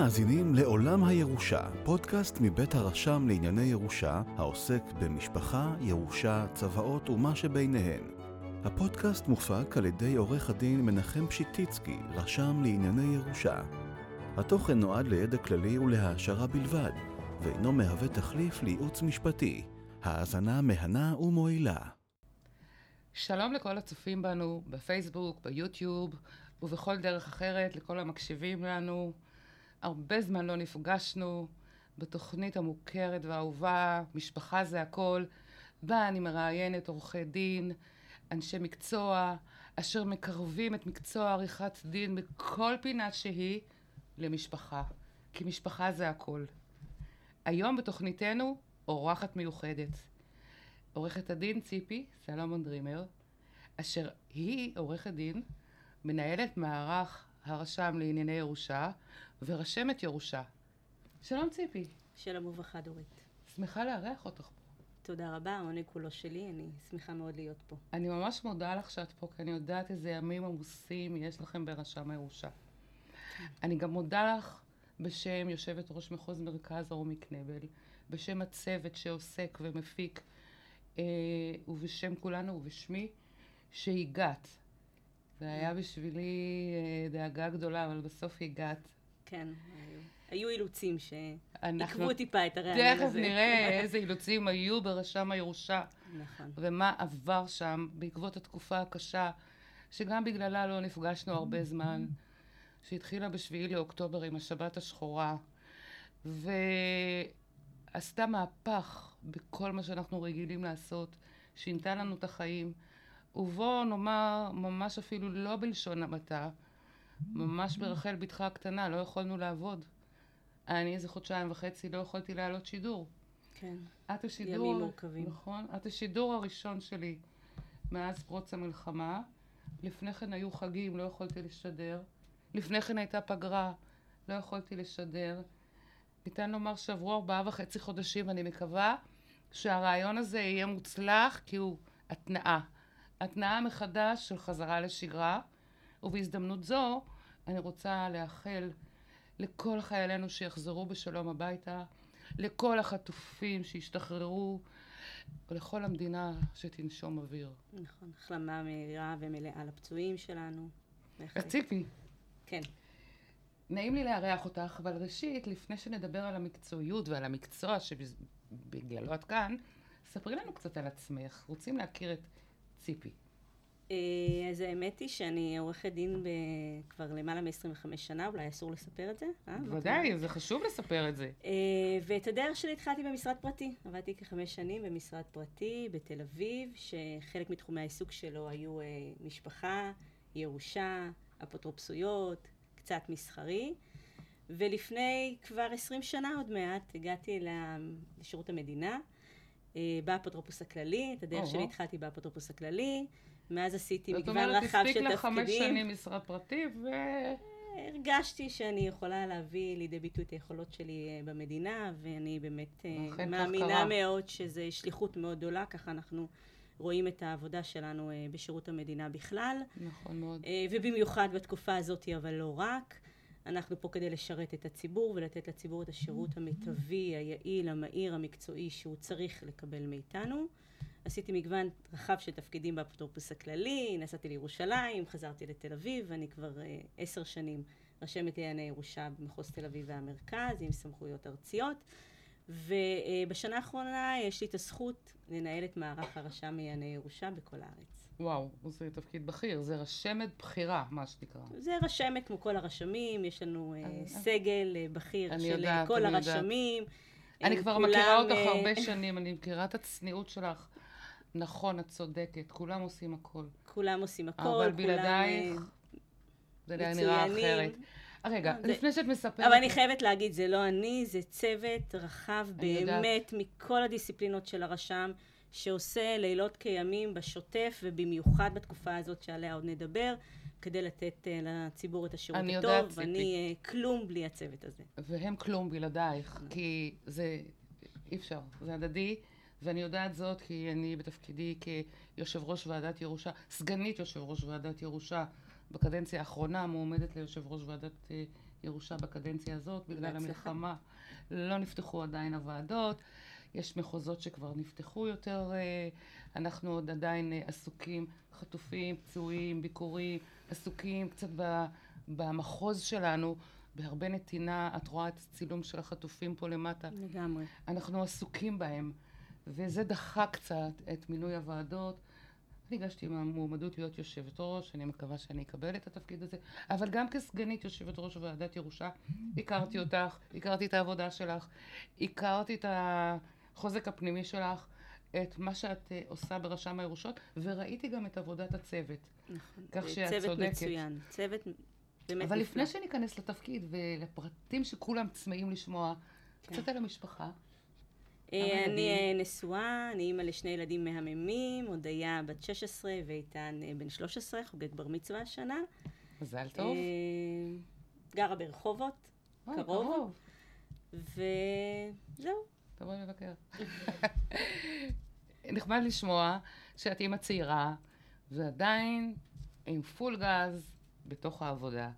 מאזינים לעולם הירושה, פודקאסט מבית הרשם לענייני ירושה, העוסק במשפחה, ירושה, צוואות ומה שביניהן. הפודקאסט מופק על ידי עורך הדין מנחם פשיטיצקי, רשם לענייני ירושה. התוכן נועד לידע כללי ולהעשרה בלבד, ואינו מהווה תחליף לייעוץ משפטי. האזנה מהנה ומועילה. שלום לכל הצופים בנו בפייסבוק, ביוטיוב ובכל דרך אחרת, לכל המקשיבים לנו. הרבה זמן לא נפגשנו בתוכנית המוכרת והאהובה, משפחה זה הכל, בה אני מראיינת עורכי דין, אנשי מקצוע, אשר מקרבים את מקצוע עריכת דין בכל פינה שהיא למשפחה, כי משפחה זה הכל. היום בתוכניתנו אורחת מיוחדת, עורכת הדין ציפי סלומון דרימר, אשר היא עורכת דין, מנהלת מערך הרשם לענייני ירושה ורשמת ירושה. שלום ציפי. שלום וברכה דורית. שמחה לארח אותך פה. תודה רבה, העונג כולו שלי, אני שמחה מאוד להיות פה. אני ממש מודה לך שאת פה, כי אני יודעת איזה ימים עמוסים יש לכם ברשם הירושה. אני גם מודה לך בשם יושבת ראש מחוז מרכז רומי קנבל, בשם הצוות שעוסק ומפיק, אה, ובשם כולנו ובשמי, שהגעת. זה היה בשבילי אה, דאגה גדולה, אבל בסוף הגעת. כן, היו, אילוצים שעיכבו טיפה את הרעיון הזה. תכף נראה איזה אילוצים היו ברשם הירושה. נכון. ומה עבר שם בעקבות התקופה הקשה, שגם בגללה לא נפגשנו הרבה זמן, שהתחילה בשביעי לאוקטובר עם השבת השחורה, ועשתה מהפך בכל מה שאנחנו רגילים לעשות, שינתה לנו את החיים. ובוא נאמר, ממש אפילו לא בלשון המעטה, ממש ברחל בתך הקטנה, לא יכולנו לעבוד. אני איזה חודשיים וחצי לא יכולתי להעלות שידור. כן, את השידור... ימים מורכבים. נכון. את השידור הראשון שלי מאז פרוץ המלחמה. לפני כן היו חגים, לא יכולתי לשדר. לפני כן הייתה פגרה, לא יכולתי לשדר. ניתן לומר שעברו ארבעה וחצי חודשים, אני מקווה שהרעיון הזה יהיה מוצלח, כי הוא התנעה. התנעה מחדש של חזרה לשגרה, ובהזדמנות זו אני רוצה לאחל לכל חיילינו שיחזרו בשלום הביתה, לכל החטופים שישתחררו, ולכל המדינה שתנשום אוויר. נכון, החלמה מהירה ומלאה לפצועים שלנו. אז ציפי, כן. נעים לי לארח אותך, אבל ראשית, לפני שנדבר על המקצועיות ועל המקצוע שבגללו את כאן, ספרי לנו קצת על עצמך. רוצים להכיר את ציפי. אה, אז האמת היא שאני עורכת דין כבר למעלה מ-25 שנה, אולי אסור לספר את זה? אה? ודאי, זה חשוב לספר את זה. אה, ואת הדרך שלי התחלתי במשרד פרטי. עבדתי כחמש שנים במשרד פרטי בתל אביב, שחלק מתחומי העיסוק שלו היו משפחה, ירושה, אפוטרופסויות, קצת מסחרי. ולפני כבר עשרים שנה עוד מעט הגעתי לשירות המדינה, באפוטרופוס הכללי. את הדרך. שלי התחלתי באפוטרופוס הכללי. מאז עשיתי זאת מגוון אומרת, רחב של הספיק לך חמש תפקידים. שנים משרד פרטי, ו... הרגשתי שאני יכולה להביא לידי ביטוי את היכולות שלי אה, במדינה, ואני באמת אה, מאמינה. מאוד שזו שליחות מאוד גדולה, ככה אנחנו רואים את העבודה שלנו אה, בשירות המדינה בכלל, נכון מאוד. ובמיוחד בתקופה הזאת, אבל לא רק. אנחנו פה כדי לשרת את הציבור ולתת לציבור את השירות המיטבי, היעיל, המהיר, המקצועי שהוא צריך לקבל מאיתנו. עשיתי מגוון רחב של תפקידים באפוטרופוס הכללי, נסעתי לירושלים, חזרתי לתל אביב, ואני כבר אה, עשר שנים רשמת לענייני ירושה במחוז תל אביב והמרכז, עם סמכויות ארציות. ובשנה האחרונה יש לי את הזכות לנהל את מערך הרשם לענייני ירושה בכל הארץ. וואו, זה תפקיד בכיר, זה רשמת בכירה, מה שנקרא. זה רשמת כמו כל הרשמים, יש לנו אה, אה, סגל אה, בכיר אני של יודעת, כל אני יודעת. הרשמים. אני הם כבר כולם, מכירה אותך הרבה שנים, אני מכירה את הצניעות שלך. נכון, את צודקת, כולם עושים הכל. כולם עושים הכל, אבל כולם... בלעדייך, אה, זה היה נראה. אחרת. רגע, זה- לפני שאת מספרת... אבל אני חייבת להגיד, זה לא אני, זה צוות רחב אני יודעת. באמת מכל הדיסציפלינות של הרשם, שעושה לילות כימים בשוטף, ובמיוחד בתקופה הזאת שעליה עוד נדבר, כדי לתת uh, לציבור את השירות אני הטוב, יודעת, ציפי. ואני כלום בלי הצוות הזה. והם כלום בלעדייך, כי זה אי אפשר, זה הדדי, ואני יודעת זאת כי אני בתפקידי כיושב ראש ועדת ירושה, סגנית יושב ראש ועדת ירושה בקדנציה האחרונה, מועמדת ליושב ראש ועדת אה, ירושה בקדנציה הזאת, בגלל. המלחמה לא נפתחו עדיין הוועדות. יש מחוזות שכבר נפתחו יותר, אה, אנחנו עוד עדיין אה, עסוקים, חטופים, פצועים, ביקורים, עסוקים קצת במחוז שלנו, בהרבה נתינה, את רואה את הצילום של החטופים פה למטה. לגמרי. אנחנו עסוקים בהם, וזה דחה קצת את מינוי הוועדות. אני הגשתי עם המועמדות להיות יושבת ראש, אני מקווה שאני אקבל את התפקיד הזה, אבל גם כסגנית יושבת ראש ועדת ירושה, הכרתי אותך, הכרתי את העבודה שלך, הכרתי את החוזק הפנימי שלך, את מה שאת אה, עושה ברשם הירושות, וראיתי גם את עבודת הצוות. נכון. כך שאת צוות צודקת. מצוין. צוות באמת אבל נפלא. לפני שניכנס לתפקיד ולפרטים שכולם צמאים לשמוע, כן. קצת על המשפחה. אה, אני? אה, נשואה, אני אימא לשני ילדים מהממים, הודיה בת 16 ואיתן אה, בן 13, חוגג בר מצווה השנה. מזל טוב. גרה ברחובות, קרוב. וזהו. תבואי לבקר. נחמד לשמוע שאת אימא צעירה, ועדיין עם פול גז בתוך העבודה.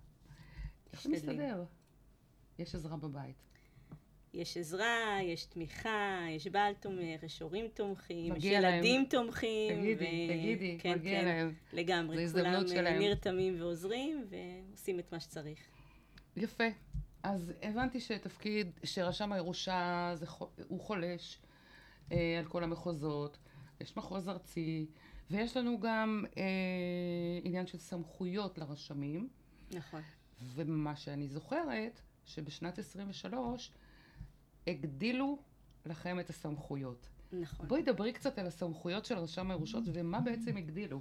איך זה. מסתדר? יש עזרה בבית. יש עזרה, יש תמיכה, יש בעל תומך, יש הורים תומכים, יש מגיע להם. ילדים תומכים. תגידי, תגידי, כן, מגיע כן, להם. לגמרי. זו הזדמנות כולם אה, שלהם. נרתמים ועוזרים ועושים את מה שצריך. יפה. אז הבנתי שתפקיד, שרשם הירושה זה, הוא חולש אה, על כל המחוזות, יש מחוז ארצי, ויש לנו גם אה, עניין של סמכויות לרשמים, נכון. ומה שאני זוכרת, שבשנת 23 הגדילו לכם את הסמכויות. נכון. בואי דברי קצת על הסמכויות של רשם הירושות ומה בעצם הגדילו.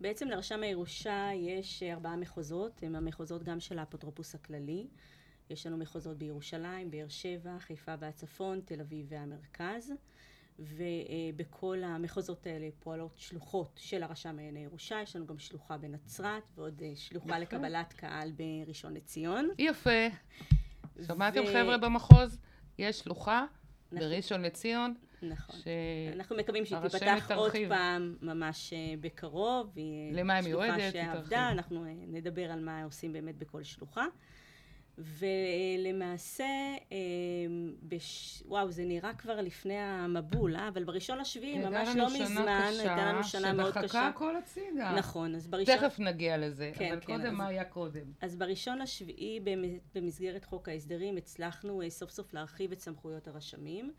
בעצם לרשם הירושה יש ארבעה מחוזות, הם המחוזות גם של האפוטרופוס הכללי. יש לנו מחוזות בירושלים, באר שבע, חיפה והצפון, תל אביב והמרכז. ובכל המחוזות האלה פועלות שלוחות של הרשם לענייני ירושה, יש לנו גם שלוחה בנצרת ועוד אה, שלוחה יפה. לקבלת קהל בראשון לציון. יפה. שמעתם ו- חבר'ה במחוז? יש שלוחה נכון. בראשון לציון, נכון. ש... אנחנו מקווים שהיא תיפתח עוד. פעם ממש אה, בקרוב. למה היא מיועדת? שלוחה. שעבדה, אנחנו אה, נדבר על מה עושים באמת בכל שלוחה. ולמעשה, אה, בש... וואו, זה נראה כבר לפני המבול, אה? אבל בראשון לשביעי, ממש לא מזמן, קשה, הייתה לנו שנה מאוד שדחקה קשה. הכל הצידה. נכון, אז בראשון... תכף נגיע לזה, כן, אבל כן, קודם, אז- מה היה קודם? אז בראשון לשביעי, במ- במסגרת חוק ההסדרים, הצלחנו אה, סוף סוף להרחיב את סמכויות הרשמים.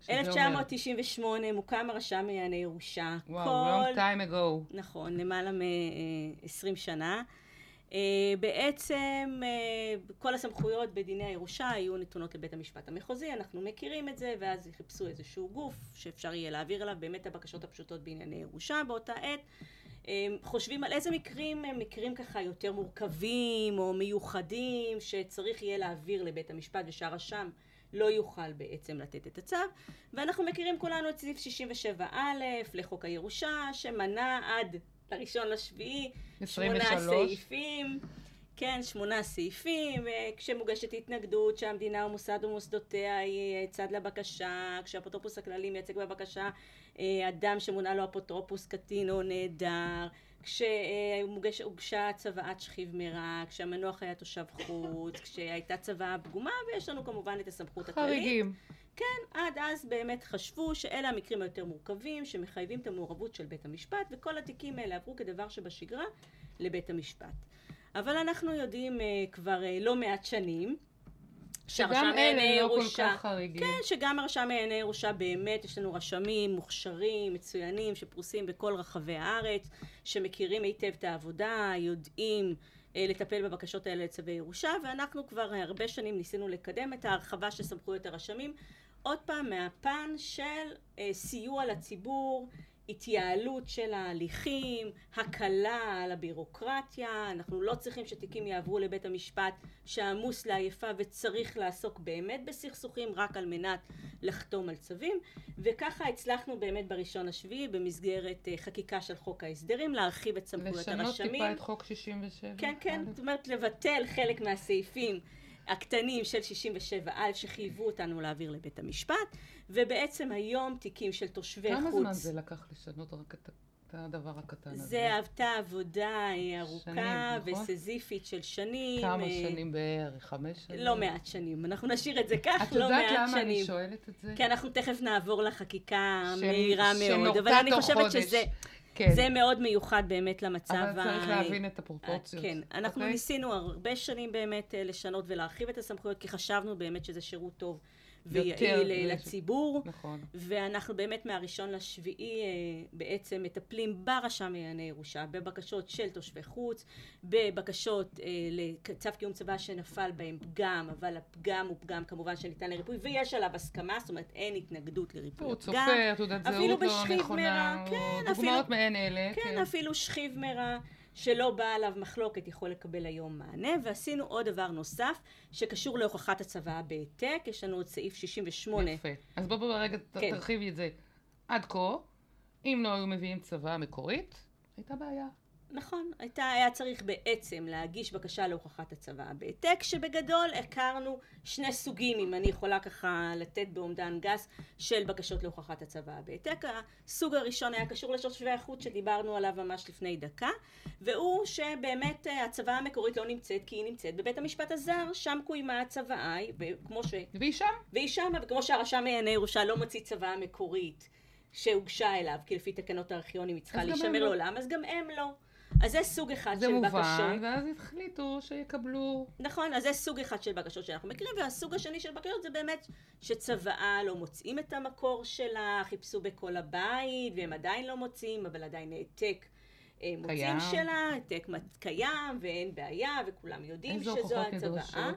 שזה אומר- 1998 מוקם הרשם לענייני ירושה. וואו, כל long time ago. נכון, למעלה מ-20 שנה. אה, בעצם אה, כל הסמכויות בדיני הירושה היו נתונות לבית המשפט המחוזי, אנחנו מכירים את זה, ואז חיפשו איזשהו גוף שאפשר יהיה להעביר אליו באמת הבקשות הפשוטות בענייני ירושה באותה עת. אה, חושבים על איזה מקרים הם מקרים ככה יותר מורכבים או מיוחדים שצריך יהיה להעביר לבית המשפט ושהרשם לא יוכל בעצם לתת את הצו ואנחנו מכירים כולנו את סעיף 67א לחוק הירושה שמנה עד לראשון לשביעי שמונה 23. סעיפים כן, שמונה סעיפים, אה, כשמוגשת התנגדות שהמדינה או מוסד או מוסדותיה היא אה, צד לבקשה, כשהאפוטרופוס הכללי מייצג בבקשה אה, אדם שמונה לו אפוטרופוס קטין או נעדר, כשהוגשה צוואת שכיב מרע, כשהמנוח היה תושב חוץ, כשהייתה צוואה פגומה, ויש לנו כמובן את הסמכות הכללית. חריגים. עד אז באמת חשבו שאלה המקרים היותר מורכבים שמחייבים את המעורבות של בית המשפט וכל התיקים האלה עברו כדבר שבשגרה לבית המשפט. אבל אנחנו יודעים uh, כבר uh, לא מעט שנים שגם אלה לא כל כך חריגים. כן, שגם הרשם לענייני ירושה באמת, יש לנו רשמים מוכשרים, מצוינים, שפרוסים בכל רחבי הארץ, שמכירים היטב את העבודה, יודעים לטפל בבקשות האלה לצווי ירושה, ואנחנו כבר אה, הרבה שנים ניסינו לקדם את ההרחבה של סמכויות הרשמים, עוד פעם מהפן של אה, סיוע לציבור, התייעלות של ההליכים, הקלה על הבירוקרטיה, אנחנו לא צריכים שתיקים יעברו לבית המשפט שעמוס לעייפה וצריך לעסוק באמת בסכסוכים רק על מנת לחתום על צווים וככה הצלחנו באמת בראשון השביעי במסגרת אה, חקיקה של חוק ההסדרים להרחיב את סמכויות לשנות הרשמים. טיפה את חוק 67. כן, כן, א'. זאת אומרת לבטל חלק מהסעיפים הקטנים של 67א שחייבו אותנו להעביר לבית המשפט ובעצם היום תיקים של תושבי כמה חוץ זמן זה לקח לשנות רק את את את הדבר הקטן הזה? זה הייתה עבודה ארוכה שנים, נכון? וסזיפית של שנים. כמה אה, שנים בערך? חמש שנים? לא מעט שנים. אנחנו נשאיר את זה כך, את לא יודעת מעט למה שנים. אני שואלת את זה? כי אנחנו תכף נעבור לחקיקה מהירה מאוד, אבל אני חושבת. שזה כן. זה מאוד מיוחד באמת למצב אבל צריך ה- להבין את הפרופורציות. כן, אנחנו אוקיי? ניסינו הרבה שנים באמת אה, לשנות ולהרחיב את הסמכויות, כי חשבנו באמת שזה שירות טוב ויעיל אה, לציבור. נכון. ואנחנו באמת מהראשון לשביעי אה, בעצם מטפלים ברשם לענייני ירושה, בבקשות של תושבי חוץ, בבקשות אה, לצו קיום צבא שנפל בהם פגם, אבל הפגם הוא פגם כמובן שניתן לריפוי, ויש עליו הסכמה, זאת אומרת אין התנגדות לריפוי הוא הפגם. צופה, תעודת זהות לא נכונה, כן, דוגמאות אפילו- מעין אלה. כן, אפילו שכיב מרע שלא בא עליו מחלוקת יכול לקבל היום מענה, ועשינו עוד דבר נוסף שקשור להוכחת הצוואה בהעתק, יש לנו עוד סעיף 68. יפה. אז בוא בוא רגע כן. תרחיבי את זה. עד כה, אם לא היו מביאים צוואה מקורית, הייתה בעיה. נכון, הייתה, היה צריך בעצם להגיש בקשה להוכחת הצוואה בהעתק, שבגדול הכרנו שני סוגים, אם אני יכולה ככה לתת באומדן גס, של בקשות להוכחת הצוואה בהעתק. הסוג הראשון היה קשור לתושבי החוץ שדיברנו עליו ממש לפני דקה, והוא שבאמת אה, הצוואה המקורית לא נמצאת כי היא נמצאת בבית המשפט הזר, שם קוימה הצוואה, וכמו ש... והיא שם. והיא שמה, וכמו שהרשם לענייני ירושה לא מוציא צוואה מקורית שהוגשה אליו, כי לפי תקנות הארכיונים היא צריכה להישמר לא. לעולם, אז גם הם לא. אז זה סוג אחד זה של מובן, בקשות. ואז החליטו שיקבלו... נכון, אז זה סוג אחד של בקשות שאנחנו מכירים, והסוג השני של בקשות זה באמת שצוואה לא מוצאים את המקור שלה, חיפשו בכל הבית, והם עדיין לא מוצאים, אבל עדיין העתק אה, מוצאים. שלה, העתק קיים, ואין בעיה, וכולם יודעים שזו הצוואה.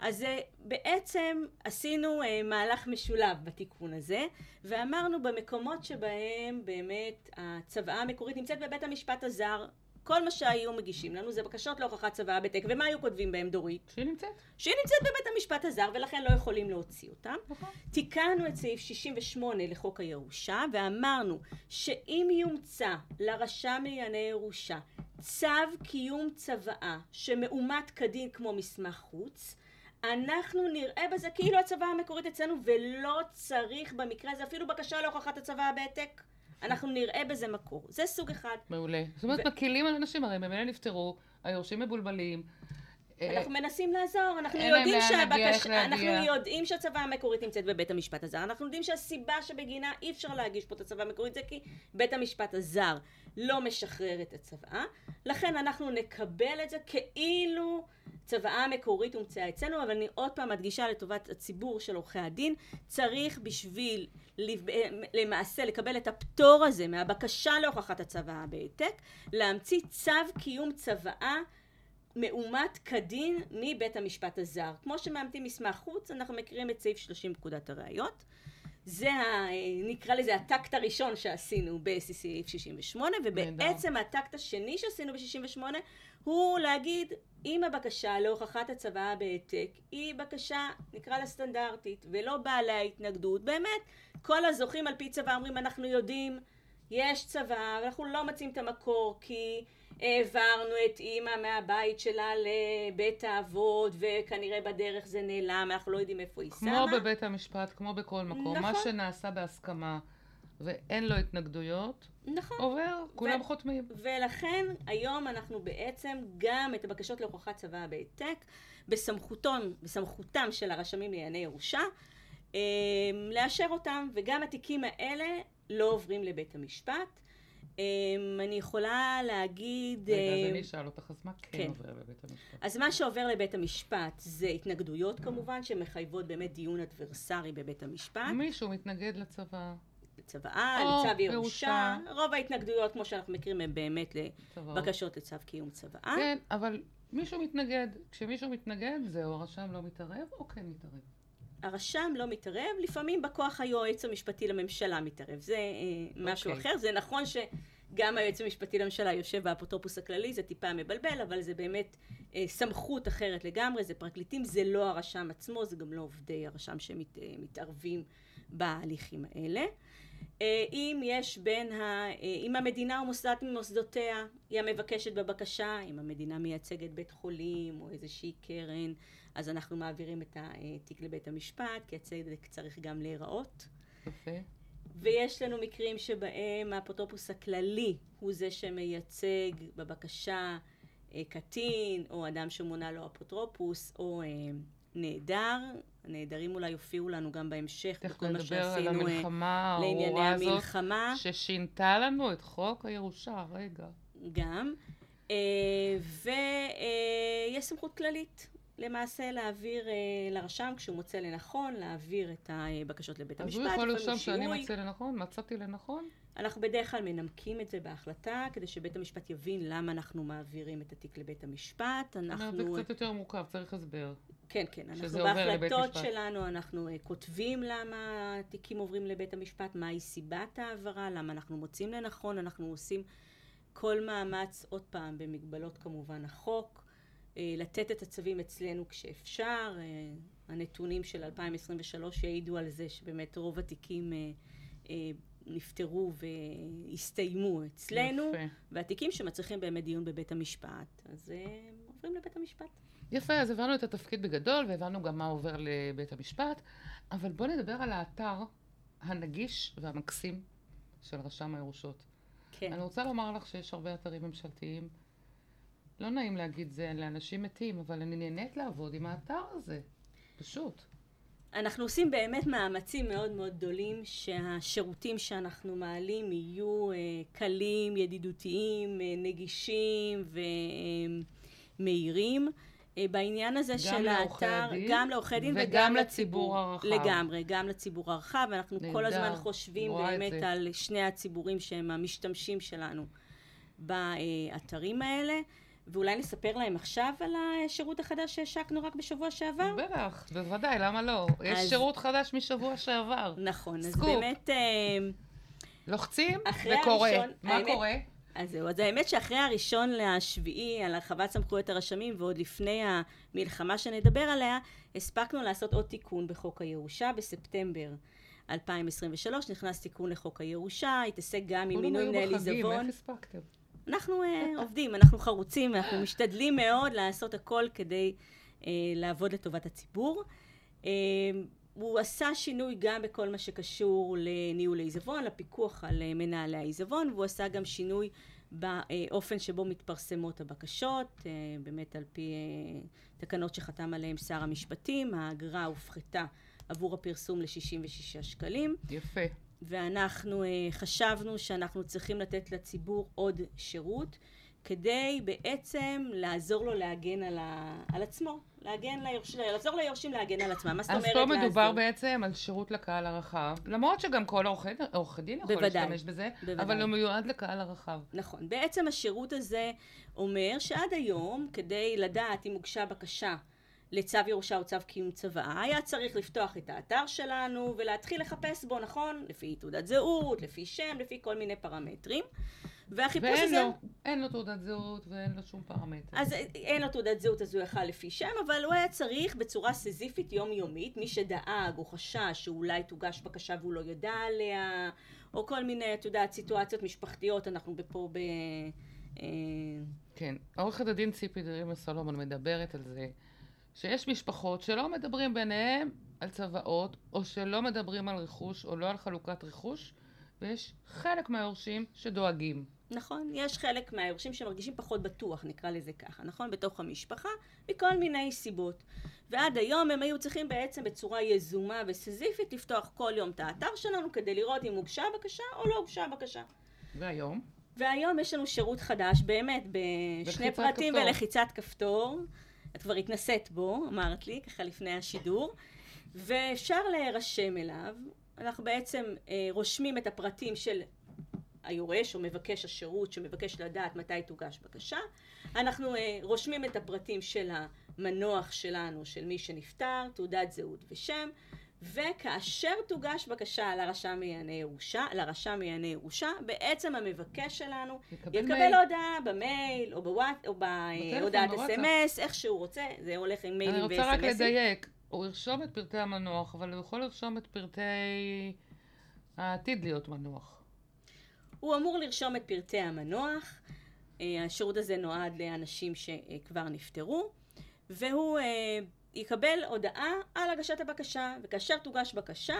אז אה, בעצם עשינו אה, מהלך משולב בתיקון הזה, ואמרנו במקומות שבהם באמת הצוואה המקורית נמצאת בבית המשפט הזר, כל מה שהיו מגישים לנו זה בקשות להוכחת צוואה בתק, ומה היו כותבים בהם דורית? שהיא נמצאת. שהיא נמצאת בבית המשפט הזר ולכן לא יכולים להוציא אותם. נכון. תיקנו את סעיף 68 לחוק הירושה ואמרנו שאם יומצא לרשם לענייני ירושה צו קיום צוואה שמאומת כדין כמו מסמך חוץ אנחנו נראה בזה כאילו הצוואה המקורית אצלנו ולא צריך במקרה הזה אפילו בקשה להוכחת הצוואה בהעתק אנחנו נראה בזה מקור. זה סוג אחד. מעולה. זאת אומרת, ו- מקלים על אנשים, הרי ממילא נפטרו, היורשים מבולבלים. אה, אנחנו מנסים לעזור, אנחנו יודעים שהבקשה, אנחנו. יודעים שהצוואה המקורית נמצאת בבית המשפט הזר, אנחנו יודעים שהסיבה שבגינה אי אפשר להגיש פה את הצוואה המקורית זה כי בית המשפט הזר לא משחרר את הצוואה, לכן אנחנו נקבל את זה כאילו צוואה מקורית הומצאה אצלנו, אבל אני עוד פעם מדגישה לטובת הציבור של עורכי הדין, צריך בשביל לב- למעשה לקבל את הפטור הזה מהבקשה להוכחת הצוואה בהעתק, להמציא צו קיום צוואה מאומת כדין מבית המשפט הזר. כמו שמאמתים מסמך חוץ, אנחנו מכירים את סעיף 30 פקודת הראיות. זה, ה, נקרא לזה הטקט הראשון שעשינו בסעיף 68, ובעצם הטקט השני שעשינו ב-68 הוא להגיד, אם הבקשה להוכחת הצוואה בהעתק היא בקשה, נקרא לה סטנדרטית, ולא באה עליה התנגדות, באמת, כל הזוכים על פי צוואה אומרים, אנחנו יודעים, יש צוואה, ואנחנו לא מוצאים את המקור, כי העברנו את אימא מהבית שלה לבית האבות, וכנראה בדרך זה נעלם, אנחנו לא יודעים איפה היא כמו שמה. בבית המשפט, כמו בכל מקום. מה נכון. שנעשה בהסכמה ואין לו התנגדויות, נכון. עובר, כולם ו- חותמים. ולכן היום אנחנו בעצם גם את הבקשות להוכחת צוואה בהעתק בסמכותון, בסמכותם של הרשמים לענייני ירושה אה, לאשר אותם וגם התיקים האלה לא עוברים לבית המשפט. אה, אני יכולה להגיד... רגע, אז אני אשאל אותך, אז מה כן כן. עובר בבית המשפט? אז מה שעובר לבית המשפט זה התנגדויות כמובן שמחייבות באמת דיון אדברסרי בבית המשפט. מישהו מתנגד לצבא, צוואה, או לצו ירושה, ירושה. רוב ההתנגדויות כמו שאנחנו מכירים הן באמת. לבקשות לצו קיום צוואה. כן, אבל מישהו מתנגד. כשמישהו מתנגד, זהו, הרשם לא מתערב או כן מתערב? הרשם לא מתערב, לפעמים בכוח היועץ המשפטי לממשלה מתערב, זה אה, משהו אוקיי. אחר, זה נכון שגם היועץ המשפטי לממשלה יושב באפוטרופוס הכללי, זה טיפה מבלבל, אבל זה באמת אה, סמכות אחרת לגמרי, זה פרקליטים, זה לא הרשם עצמו, זה גם לא עובדי הרשם שמתערבים בהליכים האלה. אה, אם יש בין ה... אה, אם המדינה או מוסד ממוסדותיה היא המבקשת בבקשה, אם המדינה מייצגת בית חולים או איזושהי קרן, אז אנחנו מעבירים את התיק לבית המשפט, כי הצדק צריך גם להיראות. יפה. ויש לנו מקרים שבהם האפוטרופוס הכללי הוא זה שמייצג בבקשה אה, קטין, או אדם שמונה לו אפוטרופוס, או אה, נעדר. הנעדרים אולי יופיעו לנו גם בהמשך, בכל מה שעשינו אה, המלחמה לענייני המלחמה. ששינתה לנו את חוק הירושה, רגע. גם. ויש סמכות כללית למעשה להעביר אה, לרשם, כשהוא מוצא לנכון, להעביר את הבקשות לבית המשפט. אז הוא יכול לרשום שאני מוצא לנכון? מצאתי לנכון? אנחנו בדרך כלל מנמקים את זה בהחלטה, כדי שבית המשפט יבין למה אנחנו מעבירים את התיק לבית המשפט. אנחנו... זה קצת יותר מורכב, צריך הסבר. כן, כן. אנחנו בהחלטות שלנו, אנחנו uh, כותבים למה התיקים עוברים לבית המשפט, מהי סיבת ההעברה, למה אנחנו מוצאים לנכון, אנחנו עושים כל מאמץ, עוד פעם, במגבלות כמובן החוק, לתת את הצווים אצלנו כשאפשר. Uh, הנתונים של 2023 יעידו על זה שבאמת רוב התיקים uh, נפתרו והסתיימו אצלנו, יפה. והתיקים שמצריכים באמת דיון בבית המשפט, אז עוברים לבית המשפט. יפה, אז הבנו את התפקיד בגדול, והבנו גם מה עובר לבית המשפט, אבל בואו נדבר על האתר הנגיש והמקסים של רשם הירושות. כן. אני רוצה לומר לך שיש הרבה אתרים ממשלתיים. לא נעים להגיד זה לאנשים מתים, אבל אני נהנית לעבוד עם האתר הזה. פשוט. אנחנו עושים באמת מאמצים מאוד מאוד גדולים שהשירותים שאנחנו מעלים יהיו אה, קלים, ידידותיים, אה, נגישים ומהירים. אה, בעניין הזה של האתר, גם לעורכי דין וגם לציבור הרחב. לגמרי, גם לציבור הרחב, ואנחנו נדע, כל הזמן חושבים באמת על שני הציבורים שהם המשתמשים שלנו באתרים האלה. ואולי נספר להם עכשיו על השירות החדש שהשקנו רק בשבוע שעבר? בטח, בוודאי, למה לא? אז... יש שירות חדש משבוע שעבר. נכון, סקופ. אז באמת... אה, לוחצים וקורה. הראשון, מה האמת, קורה? אז זהו, אז האמת שאחרי הראשון לשביעי על הרחבת סמכויות הרשמים ועוד לפני המלחמה שנדבר עליה, הספקנו לעשות עוד תיקון בחוק הירושה בספטמבר 2023, נכנס תיקון לחוק הירושה, התעסק גם עם מינוי מנהל עיזבון. איך הספקתם? אנחנו uh, עובדים, אנחנו חרוצים, אנחנו משתדלים מאוד לעשות הכל כדי uh, לעבוד לטובת הציבור. Uh, הוא עשה שינוי גם בכל מה שקשור לניהול העיזבון, לפיקוח על מנהלי העיזבון, והוא עשה גם שינוי באופן שבו מתפרסמות הבקשות, באמת על פי תקנות שחתם עליהן שר המשפטים, האגרה הופחתה עבור הפרסום ל-66 שקלים. יפה. ואנחנו חשבנו שאנחנו צריכים לתת לציבור עוד שירות. כדי בעצם לעזור לו להגן על, ה... על עצמו, להגן ליורשים, לעזור ליורשים להגן על עצמם. מה זאת אומרת לעזור? אז פה מדובר לעזור? בעצם על שירות לקהל הרחב, למרות שגם כל עורכי דין יכול בוודאי, להשתמש בזה, בוודאי. אבל הוא מיועד לקהל הרחב. נכון. בעצם השירות הזה אומר שעד היום, כדי לדעת אם הוגשה בקשה לצו ירושה או צו קיום צוואה, היה צריך לפתוח את האתר שלנו ולהתחיל לחפש בו, נכון? לפי תעודת זהות, לפי שם, לפי כל מיני פרמטרים. והחיפוש ואין הזה... לו, אין לו תעודת זהות ואין לו שום פרמטר. אז אין לו תעודת זהות אז הוא יכל לפי שם, אבל הוא היה צריך בצורה סזיפית יומיומית, מי שדאג או חשש שאולי תוגש בקשה והוא לא ידע עליה, או כל מיני, את יודעת, סיטואציות משפחתיות, אנחנו פה ב... אה, כן, עורכת הדין ציפי דרימה סולומון מדברת על זה שיש משפחות שלא מדברים ביניהם על צוואות, או שלא מדברים על רכוש, או לא על חלוקת רכוש, ויש חלק מהיורשים שדואגים. נכון, יש חלק מהיורשים שמרגישים פחות בטוח, נקרא לזה ככה, נכון? בתוך המשפחה, מכל מיני סיבות. ועד היום הם היו צריכים בעצם בצורה יזומה וסזיפית לפתוח כל יום את האתר שלנו כדי לראות אם הוגשה בקשה או לא הוגשה בקשה. והיום? והיום יש לנו שירות חדש, באמת, בשני פרטים כפתור. ולחיצת כפתור. את כבר התנסית בו, אמרת לי, ככה לפני השידור. ואפשר להירשם אליו, אנחנו בעצם אה, רושמים את הפרטים של היורש או מבקש השירות שמבקש לדעת מתי תוגש בקשה. אנחנו אה, רושמים את הפרטים של המנוח שלנו, של מי שנפטר, תעודת זהות ושם, וכאשר תוגש בקשה לרשם לענייני ירושה, לרשם לענייני ירושה, בעצם המבקש שלנו יקבל מייל. הודעה במייל או, בוואט, או בהודעת אס.אם.אס, איך שהוא רוצה, זה הולך עם מיילים ו-אס.אם.אסים. אני רוצה רק לדייק, הוא ירשום את פרטי המנוח, אבל הוא יכול לרשום את פרטי העתיד להיות מנוח. הוא אמור לרשום את פרטי המנוח. אה, השירות הזה נועד לאנשים שכבר נפטרו, והוא אה, יקבל הודעה על הגשת הבקשה, וכאשר תוגש בקשה,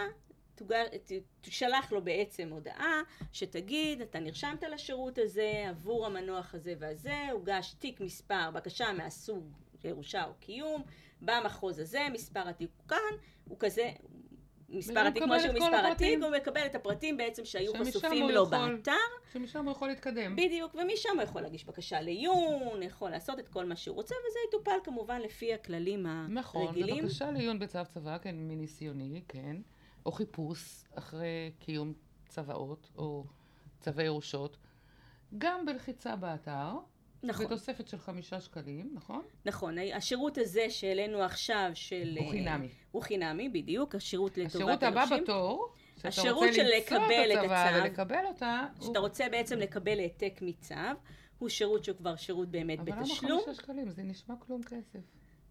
תשלח לו בעצם הודעה שתגיד, אתה נרשמת לשירות הזה עבור המנוח הזה והזה, הוגש תיק מספר, בקשה מהסוג ירושה או קיום, במחוז הזה, מספר התיק הוא כאן, הוא כזה, מספר התיק כמו שהוא מספר התיק, הוא מקבל את הפרטים בעצם שהיו חשופים לו יכול, באתר. שמשם הוא יכול להתקדם. בדיוק, ומשם הוא יכול להגיש בקשה לעיון, יכול לעשות את כל מה שהוא רוצה, וזה יטופל כמובן לפי הכללים נכון, הרגילים. נכון, ובקשה לעיון בצו צבא, כן, מניסיוני, כן, או חיפוש אחרי קיום צוואות, או צווי ירושות, גם בלחיצה באתר. נכון. בתוספת של חמישה שקלים, נכון? נכון. השירות הזה שהעלינו עכשיו של... הוא חינמי. הוא חינמי, בדיוק. השירות לטובת השירות הבא בתור, השירות של לקבל את הצו, ולקבל אותה... שאתה הוא... רוצה בעצם לקבל העתק מצו, הוא שירות שהוא כבר שירות באמת אבל בתשלום. אבל למה חמישה שקלים? זה נשמע כלום כסף.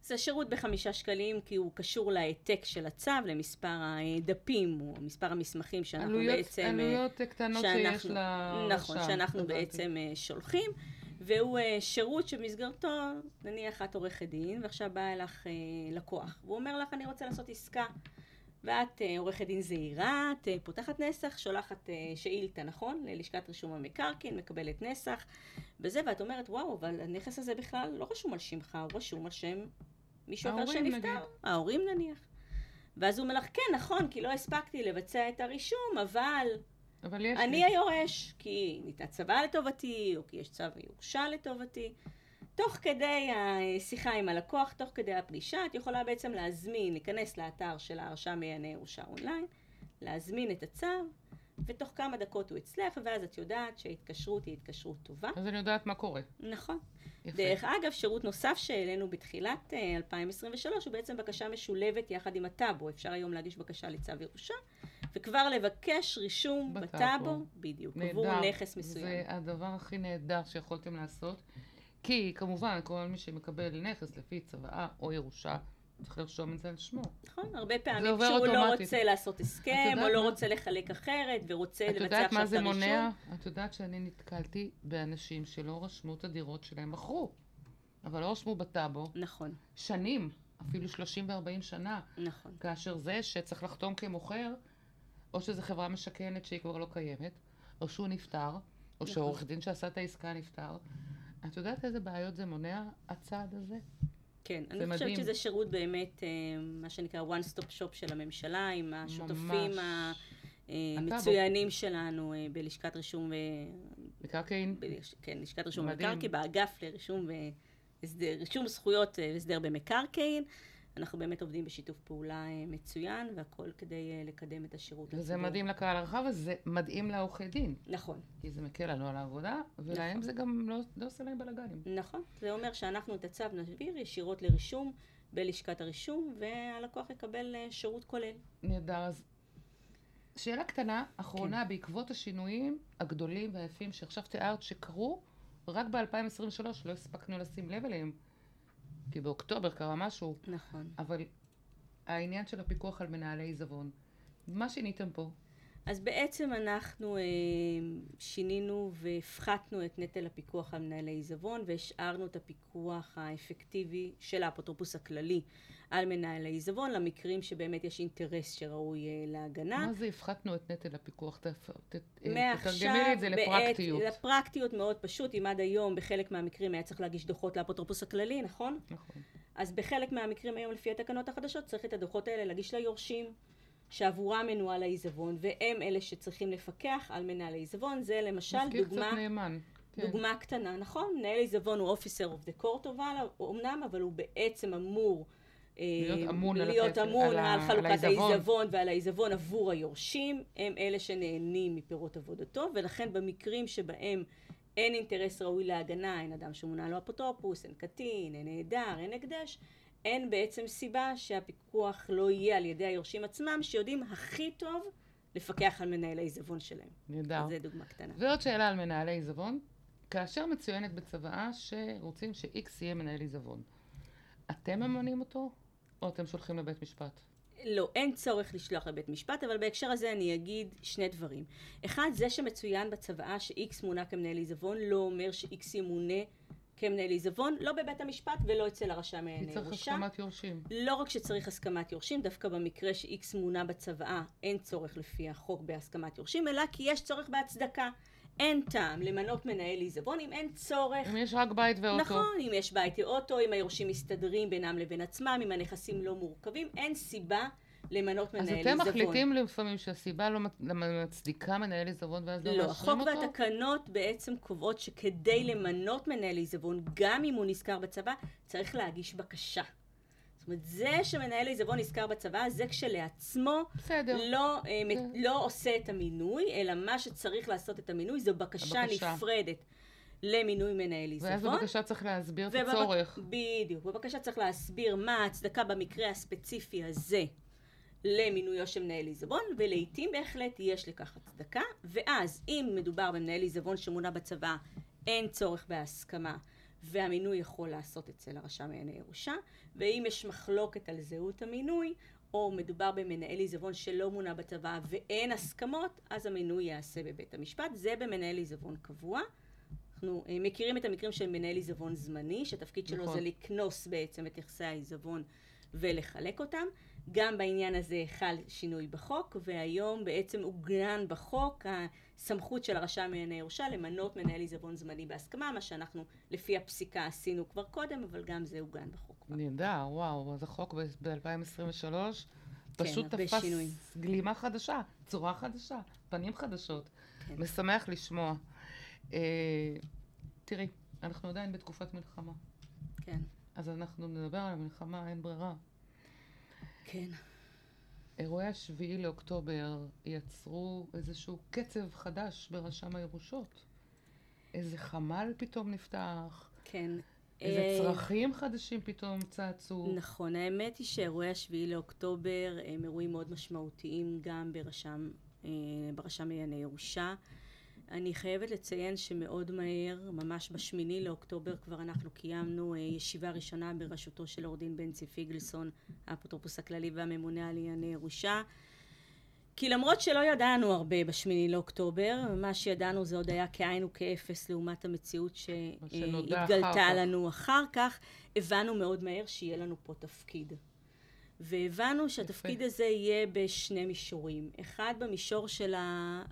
זה שירות בחמישה שקלים כי הוא קשור להעתק של הצו, למספר הדפים או מספר המסמכים שאנחנו עלויות, בעצם... עלויות קטנות שאנחנו, שיש לרשם. נכון, שאנחנו בעצם אה, שולחים. והוא uh, שירות שבמסגרתו, נניח את עורכת דין, ועכשיו בא אליך uh, לקוח, והוא אומר לך, אני רוצה לעשות עסקה. ואת uh, עורכת דין זהירה, את uh, פותחת נסח, שולחת uh, שאילתה, נכון? ללשכת רישום המקרקעין, מקבלת נסח, וזה, ואת אומרת, וואו, אבל הנכס הזה בכלל לא רשום על שמך, הוא רשום על שם מישהו אחר שנפטר. נגיד. ההורים נניח. ואז הוא אומר לך, כן, נכון, כי לא הספקתי לבצע את הרישום, אבל אבל יש אני לי. היורש, כי ניתנה צוואה לטובתי, או כי יש צו הירושה לטובתי. תוך כדי השיחה עם הלקוח, תוך כדי הפגישה, את יכולה בעצם להזמין, להיכנס לאתר של ההרשם מענייני ירושה אונליין, להזמין את הצו, ותוך כמה דקות הוא אצלך, ואז את יודעת שההתקשרות היא התקשרות טובה. אז אני יודעת מה קורה. נכון. יפה. דרך אגב, שירות נוסף שהעלינו בתחילת 2023 אה, הוא בעצם בקשה משולבת יחד עם הטאבו. אפשר היום להגיש בקשה לצו ירושה, וכבר לבקש רישום בטאבו, בדיוק, נהדר. עבור נכס מסוים. זה הדבר הכי נהדר שיכולתם לעשות. כי כמובן, כל מי שמקבל נכס לפי צוואה או ירושה, צריך לרשום את זה על שמו. נכון, הרבה פעמים כשהוא לא רוצה לעשות הסכם, או לא רוצה לחלק אחרת, ורוצה לבצע עכשיו את הרישום. את יודעת מה זה מונע? את יודעת שאני נתקלתי באנשים שלא רשמו את הדירות שלהם, מכרו, אבל לא רשמו בטאבו. נכון. שנים, אפילו 30 ו-40 שנה. נכון. כאשר זה שצריך לחתום כמוכר, או שזו חברה משכנת שהיא כבר לא קיימת, או שהוא נפטר, או נכון. שעורך דין שעשה את העסקה נפטר. את יודעת איזה בעיות זה מונע, הצעד הזה? כן, אני מדהים. חושבת שזה שירות באמת, אה, מה שנקרא one stop shop של הממשלה, עם השותפים המצוינים שלנו אה, בלשכת רישום... מקרקעין? כן, לשכת רישום מקרקעין, באגף לרישום רישום זכויות והסדר אה, במקרקעין. אנחנו באמת עובדים בשיתוף פעולה מצוין, והכל כדי לקדם את השירות לציבור. וזה מדהים לקהל הרחב, וזה מדהים לעורכי דין. נכון. כי זה מקל לנו על העבודה, ולהם נכון. זה גם לא, לא עושה להם בלאגנים. נכון. זה אומר שאנחנו את הצו נעביר ישירות לרישום בלשכת הרישום, והלקוח יקבל שירות כולל. נהדר. אז שאלה קטנה, אחרונה, כן. בעקבות השינויים הגדולים והיפים שעכשיו תיארת שקרו, רק ב-2023 לא הספקנו לשים לב אליהם. כי באוקטובר קרה משהו. נכון. אבל העניין של הפיקוח על מנהלי עיזבון, מה שיניתם פה? אז בעצם אנחנו אה, שינינו והפחתנו את נטל הפיקוח על מנהלי עיזבון והשארנו את הפיקוח האפקטיבי של האפוטרופוס הכללי על מנהלי עיזבון למקרים שבאמת יש אינטרס שראוי אה, להגנה. מה זה הפחתנו את נטל הפיקוח? ת, ת, אה, תתרגמי לי את זה לפרקטיות. בעת, לפרקטיות מאוד פשוט, אם עד היום בחלק מהמקרים היה צריך להגיש דוחות לאפוטרופוס הכללי, נכון? נכון. אז בחלק מהמקרים היום לפי התקנות החדשות צריך את הדוחות האלה להגיש ליורשים. שעבורם מנוהל העיזבון, והם אלה שצריכים לפקח על מנהל העיזבון. זה למשל דוגמה... מזכיר קצת נאמן. כן. דוגמה קטנה, נכון? מנהל עיזבון הוא officer of the court אמנם, אבל הוא בעצם אמור... אה, להיות אמון, להיות על, אמון על, על חלוקת העיזבון ועל העיזבון עבור היורשים, הם אלה שנהנים מפירות עבודתו, ולכן במקרים שבהם אין אינטרס ראוי להגנה, אין אדם שמונה לו אפוטרופוס, אין קטין, אין נעדר, אין הקדש, אין בעצם סיבה שהפיקוח לא יהיה על ידי היורשים עצמם, שיודעים הכי טוב לפקח על מנהלי עיזבון שלהם. נהדר. זו דוגמה קטנה. ועוד שאלה על מנהלי עיזבון. כאשר מצוינת בצוואה שרוצים ש-X יהיה מנהל עיזבון, אתם ממנים אותו, או אתם שולחים לבית משפט? לא, אין צורך לשלוח לבית משפט, אבל בהקשר הזה אני אגיד שני דברים. אחד, זה שמצוין בצוואה ש-X מונה כמנהל עיזבון, לא אומר ש-X ימונה כמנהל עיזבון, לא בבית המשפט ולא אצל הרשם כי לענייני צריך ירושה. הסכמת יורשים. לא רק שצריך הסכמת יורשים, דווקא במקרה שאיקס מונה בצוואה, אין צורך לפי החוק בהסכמת יורשים, אלא כי יש צורך בהצדקה. אין טעם למנות מנהל עיזבון אם אין צורך אם יש רק בית ואוטו. נכון, אם יש בית או אוטו, אם היורשים מסתדרים בינם לבין עצמם, אם הנכסים לא מורכבים, אין סיבה למנות אז מנהל אתם עיזבון. מחליטים לפעמים שהסיבה לא מצ- מצדיקה מנהל עיזבון ואז לא לא, מאשרים החוק אותו? והתקנות בעצם קובעות שכדי למנות מנהל עיזבון, גם אם הוא נזכר בצבא, צריך להגיש בקשה. זאת אומרת, זה שמנהל עיזבון נזכר בצבא, זה כשלעצמו בסדר. לא, אה, מ- כן. לא עושה את המינוי, אלא מה שצריך לעשות את המינוי זו בקשה הבקשה. נפרדת למינוי מנהל עיזבון. ואז בבקשה צריך להסביר את ובבק- הצורך. בדיוק. בבקשה צריך להסביר מה ההצדקה במקרה הספציפי הזה למינויו של מנהל עיזבון, ולעיתים בהחלט יש לכך הצדקה, ואז אם מדובר במנהל עיזבון שמונה בצבא, אין צורך בהסכמה, והמינוי יכול לעשות אצל הרשם לענייני ירושה, ואם יש מחלוקת על זהות המינוי, או מדובר במנהל עיזבון שלא מונה בצבא ואין הסכמות, אז המינוי ייעשה בבית המשפט. זה במנהל עיזבון קבוע. אנחנו אה, מכירים את המקרים של מנהל עיזבון זמני, שהתפקיד שלו נכון. זה לקנוס בעצם את נכסי העיזבון ולחלק אותם. גם בעניין הזה חל שינוי בחוק, והיום בעצם עוגן בחוק הסמכות של הרשם לענייני ירושה למנות מנהל עיזבון זמני בהסכמה, מה שאנחנו לפי הפסיקה עשינו כבר קודם, אבל גם זה עוגן בחוק. נהדר, וואו, אז החוק ב-2023 כן, פשוט הרבה תפס שינויים. גלימה חדשה, צורה חדשה, פנים חדשות. כן. משמח לשמוע. אה, תראי, אנחנו עדיין בתקופת מלחמה, כן, אז אנחנו נדבר על המלחמה, אין ברירה. כן. אירועי השביעי לאוקטובר יצרו איזשהו קצב חדש ברשם הירושות. איזה חמ"ל פתאום נפתח, כן. איזה אה, צרכים חדשים פתאום צצו. נכון, האמת היא שאירועי השביעי לאוקטובר הם אירועים מאוד משמעותיים גם ברשם, אה, ברשם לענייני ירושה. אני חייבת לציין שמאוד מהר, ממש בשמיני לאוקטובר כבר אנחנו קיימנו אה, ישיבה ראשונה בראשותו של עורך דין בנצי פיגלסון, האפוטרופוס הכללי והממונה על ענייני ירושה. כי למרות שלא ידענו הרבה בשמיני לאוקטובר, מה שידענו זה עוד היה כאין וכאפס לעומת המציאות שהתגלתה כך. לנו אחר כך, הבנו מאוד מהר שיהיה לנו פה תפקיד. והבנו שהתפקיד הזה יהיה בשני מישורים. אחד במישור של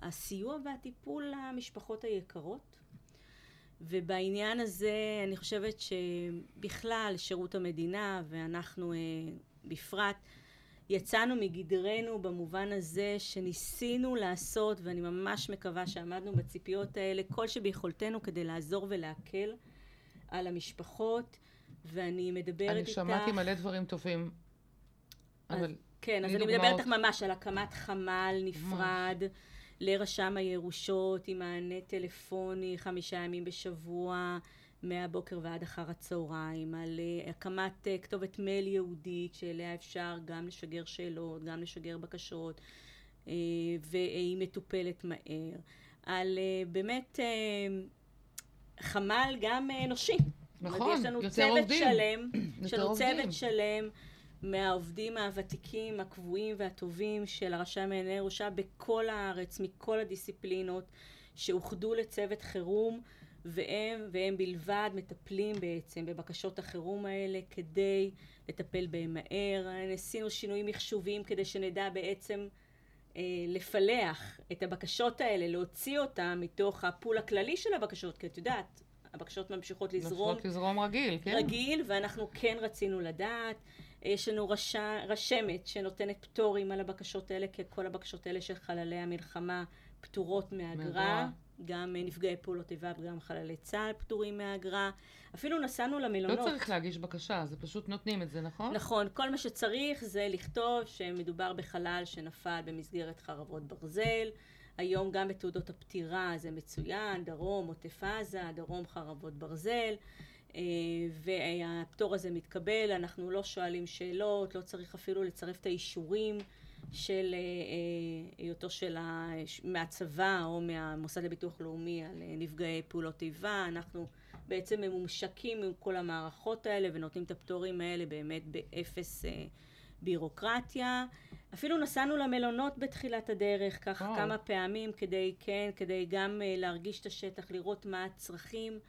הסיוע והטיפול למשפחות היקרות, ובעניין הזה אני חושבת שבכלל שירות המדינה ואנחנו אה, בפרט יצאנו מגדרנו במובן הזה שניסינו לעשות ואני ממש מקווה שעמדנו בציפיות האלה כל שביכולתנו כדי לעזור ולהקל על המשפחות. ואני מדברת אני איתך שמעתי מלא דברים טובים, אבל כן, אז אני מדברת ממש על הקמת חמ"ל נפרד לרשם הירושות עם מענה טלפוני חמישה ימים בשבוע מהבוקר ועד אחר הצהריים, על אה, הקמת אה, כתובת מייל ייעודית שאליה אפשר גם לשגר שאלות, גם לשגר בקשות אה, והיא מטופלת מהר, על באמת חמ"ל גם אנושי. זאת אומרת, נכון, יש לנו יותר צוות עובדים. שלם, יש יותר לנו עובדים. צוות שלם מהעובדים הוותיקים, הקבועים והטובים של הרשם לענייני ירושה בכל הארץ, מכל הדיסציפלינות, שאוחדו לצוות חירום, והם, והם בלבד מטפלים בעצם בבקשות החירום האלה כדי לטפל בהם מהר. ניסינו שינויים מחשוביים כדי שנדע בעצם אה, לפלח את הבקשות האלה, להוציא אותן מתוך הפול הכללי של הבקשות, כי את יודעת, הבקשות ממשיכות לזרום ממשיכות לזרום רגיל, כן? רגיל, ואנחנו כן רצינו לדעת. יש לנו רשע, רשמת שנותנת פטורים על הבקשות האלה, כי כל הבקשות האלה של חללי המלחמה פטורות מאגרה. גם אה, נפגעי פעולות איבה וגם חללי צה"ל פטורים מאגרה. אפילו נסענו למלונות. לא צריך להגיש בקשה, זה פשוט נותנים את זה, נכון? נכון, כל מה שצריך זה לכתוב שמדובר בחלל שנפל במסגרת חרבות ברזל. היום גם בתעודות הפטירה זה מצוין, דרום, עוטף עזה, דרום חרבות ברזל. אה, והפטור הזה מתקבל, אנחנו לא שואלים שאלות, לא צריך אפילו לצרף את האישורים של אה, אה, היותו של ה... מהצבא או מהמוסד לביטוח לאומי על נפגעי פעולות איבה, אנחנו בעצם ממומשקים עם כל המערכות האלה ונותנים את הפטורים האלה באמת באפס בירוקרטיה. אפילו נסענו למלונות בתחילת הדרך, ככה וואו. כמה פעמים כדי, כן, כדי גם להרגיש את השטח, לראות מה הצרכים.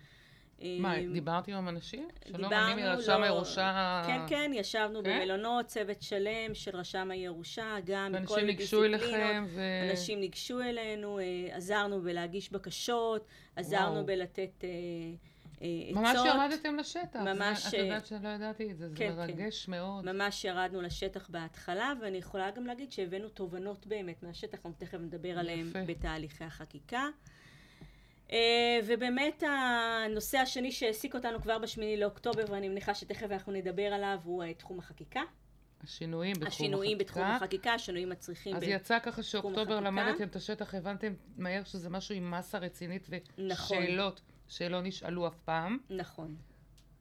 מה, אה, דיברת עם אנשים? שלום, אני מרשם הירושה... כן, כן, ישבנו כן? במלונות, צוות שלם של רשם הירושה, גם מכל ואנשים ניגשו דיסציפלינות. אליכם, ו... אנשים ניגשו אלינו, אה, עזרנו בלהגיש בקשות, עזרנו וואו. בלתת אה, אה, עצות. ממש ירדתם לשטח. ממש, את יודעת שלא ידעתי את זה, זה כן, מרגש מאוד. ממש ירדנו לשטח בהתחלה, ואני יכולה גם להגיד שהבאנו תובנות באמת מהשטח, אנחנו תכף נדבר עליהם יפה. בתהליכי החקיקה. אה, ובאמת הנושא השני שהעסיק אותנו כבר בשמיני לאוקטובר, ואני מניחה שתכף אנחנו נדבר עליו, הוא אה, תחום החקיקה. השינויים בתחום השינויים בתחום החקיקה. החקיקה, השינויים הצריכים. אז ב- יצא ככה שאוקטובר החקיקה. למדתם את השטח, הבנתם מהר שזה משהו עם מסה רצינית נכון. ושאלות שלא נשאלו אף פעם. נכון.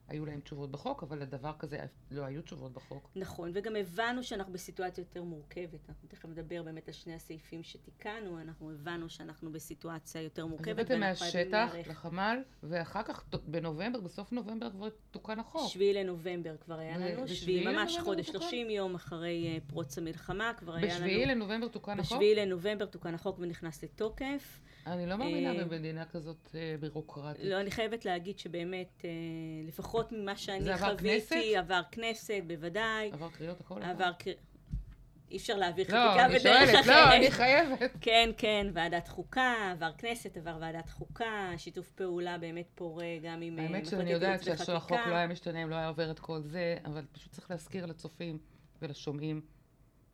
היו להם תשובות בחוק, אבל לדבר כזה לא היו תשובות בחוק. נכון, וגם הבנו שאנחנו בסיטואציה יותר מורכבת. אנחנו תכף נדבר באמת על שני הסעיפים שתיקנו, אנחנו הבנו שאנחנו בסיטואציה יותר אז מורכבת. הבאתם ואנחנו חייבים מהשטח. לחמ"ל, ואחר כך בנובמבר, בסוף נובמבר כבר תוקן החוק. שביעי לנובמבר כבר היה לנו, שביעי, ממש חודש, תוקן? 30 יום אחרי אה, פרוץ המלחמה, כבר היה לנו... בשביעי לנובמבר תוקן החוק? בשביעי לנובמבר תוקן החוק ונכנס לתוקף. אני לא מאמינה אה, במדינה כזאת אה, בירוקרטית. לא, אני חייבת להגיד שבאמת, אה, לפחות ממה שאני עבר חוויתי, כנסת? עבר כנסת, בוודאי. עבר קריאות הכל? עבר... קר- אי אפשר להעביר לא, חקיקה אני בדרך שואלת, לא, אחרת. אני חייבת. כן, כן, ועדת חוקה, עבר כנסת, עבר ועדת חוקה, שיתוף פעולה באמת פורה גם עם האמת שאני יודעת שהחוק. לא היה משתנה אם לא היה עובר את כל זה, אבל פשוט צריך להזכיר לצופים ולשומעים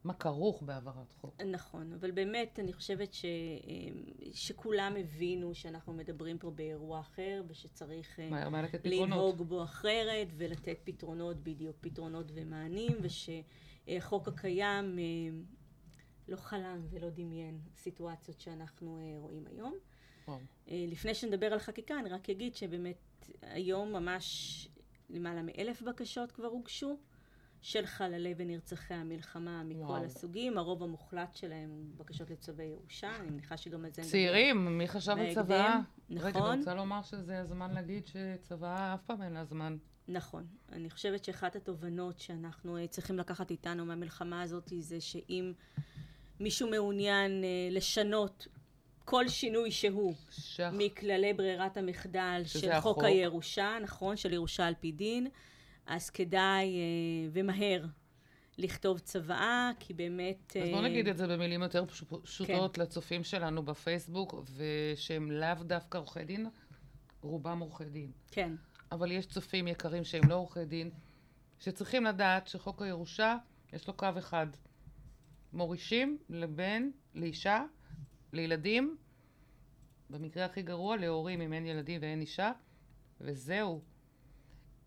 מה כרוך בהעברת חוק. נכון, אבל באמת אני חושבת ש, אה, שכולם הבינו שאנחנו מדברים פה באירוע אחר ושצריך אה. לנהוג בו אחרת ולתת פתרונות, בדיוק פתרונות ומענים, ושהחוק הקיים אה, לא חלם ולא דמיין סיטואציות שאנחנו אה, רואים היום. וואו. אה, לפני שנדבר על חקיקה, אני רק אגיד שבאמת היום ממש למעלה מאלף בקשות כבר הוגשו של חללי ונרצחי המלחמה מכל וואו. הסוגים. הרוב המוחלט שלהם הוא בקשות לצווי ירושה, אני מניחה שגם על זה. צעירים, מי חשב על צוואה? נכון. רגע, אני רוצה לומר שזה הזמן להגיד שצוואה אף פעם אין לה זמן. נכון. אני חושבת שאחת התובנות שאנחנו אה, צריכים לקחת איתנו מהמלחמה הזאת זה שאם מישהו מעוניין אה, לשנות כל שינוי שהוא שח. מכללי ברירת המחדל של החוק. חוק הירושה, נכון, של ירושה על פי דין, אז כדאי אה, ומהר לכתוב צוואה, כי באמת... אז בואו אה, נגיד את זה במילים יותר פש- פשוטות לצופים שלנו בפייסבוק, ושהם לאו דווקא עורכי דין, רובם עורכי דין. כן, אבל יש צופים יקרים שהם לא עורכי דין, שצריכים לדעת שחוק הירושה, יש לו קו אחד. מורישים לבן, לאישה, לילדים, במקרה הכי גרוע, להורים אם אין ילדים ואין אישה, וזהו.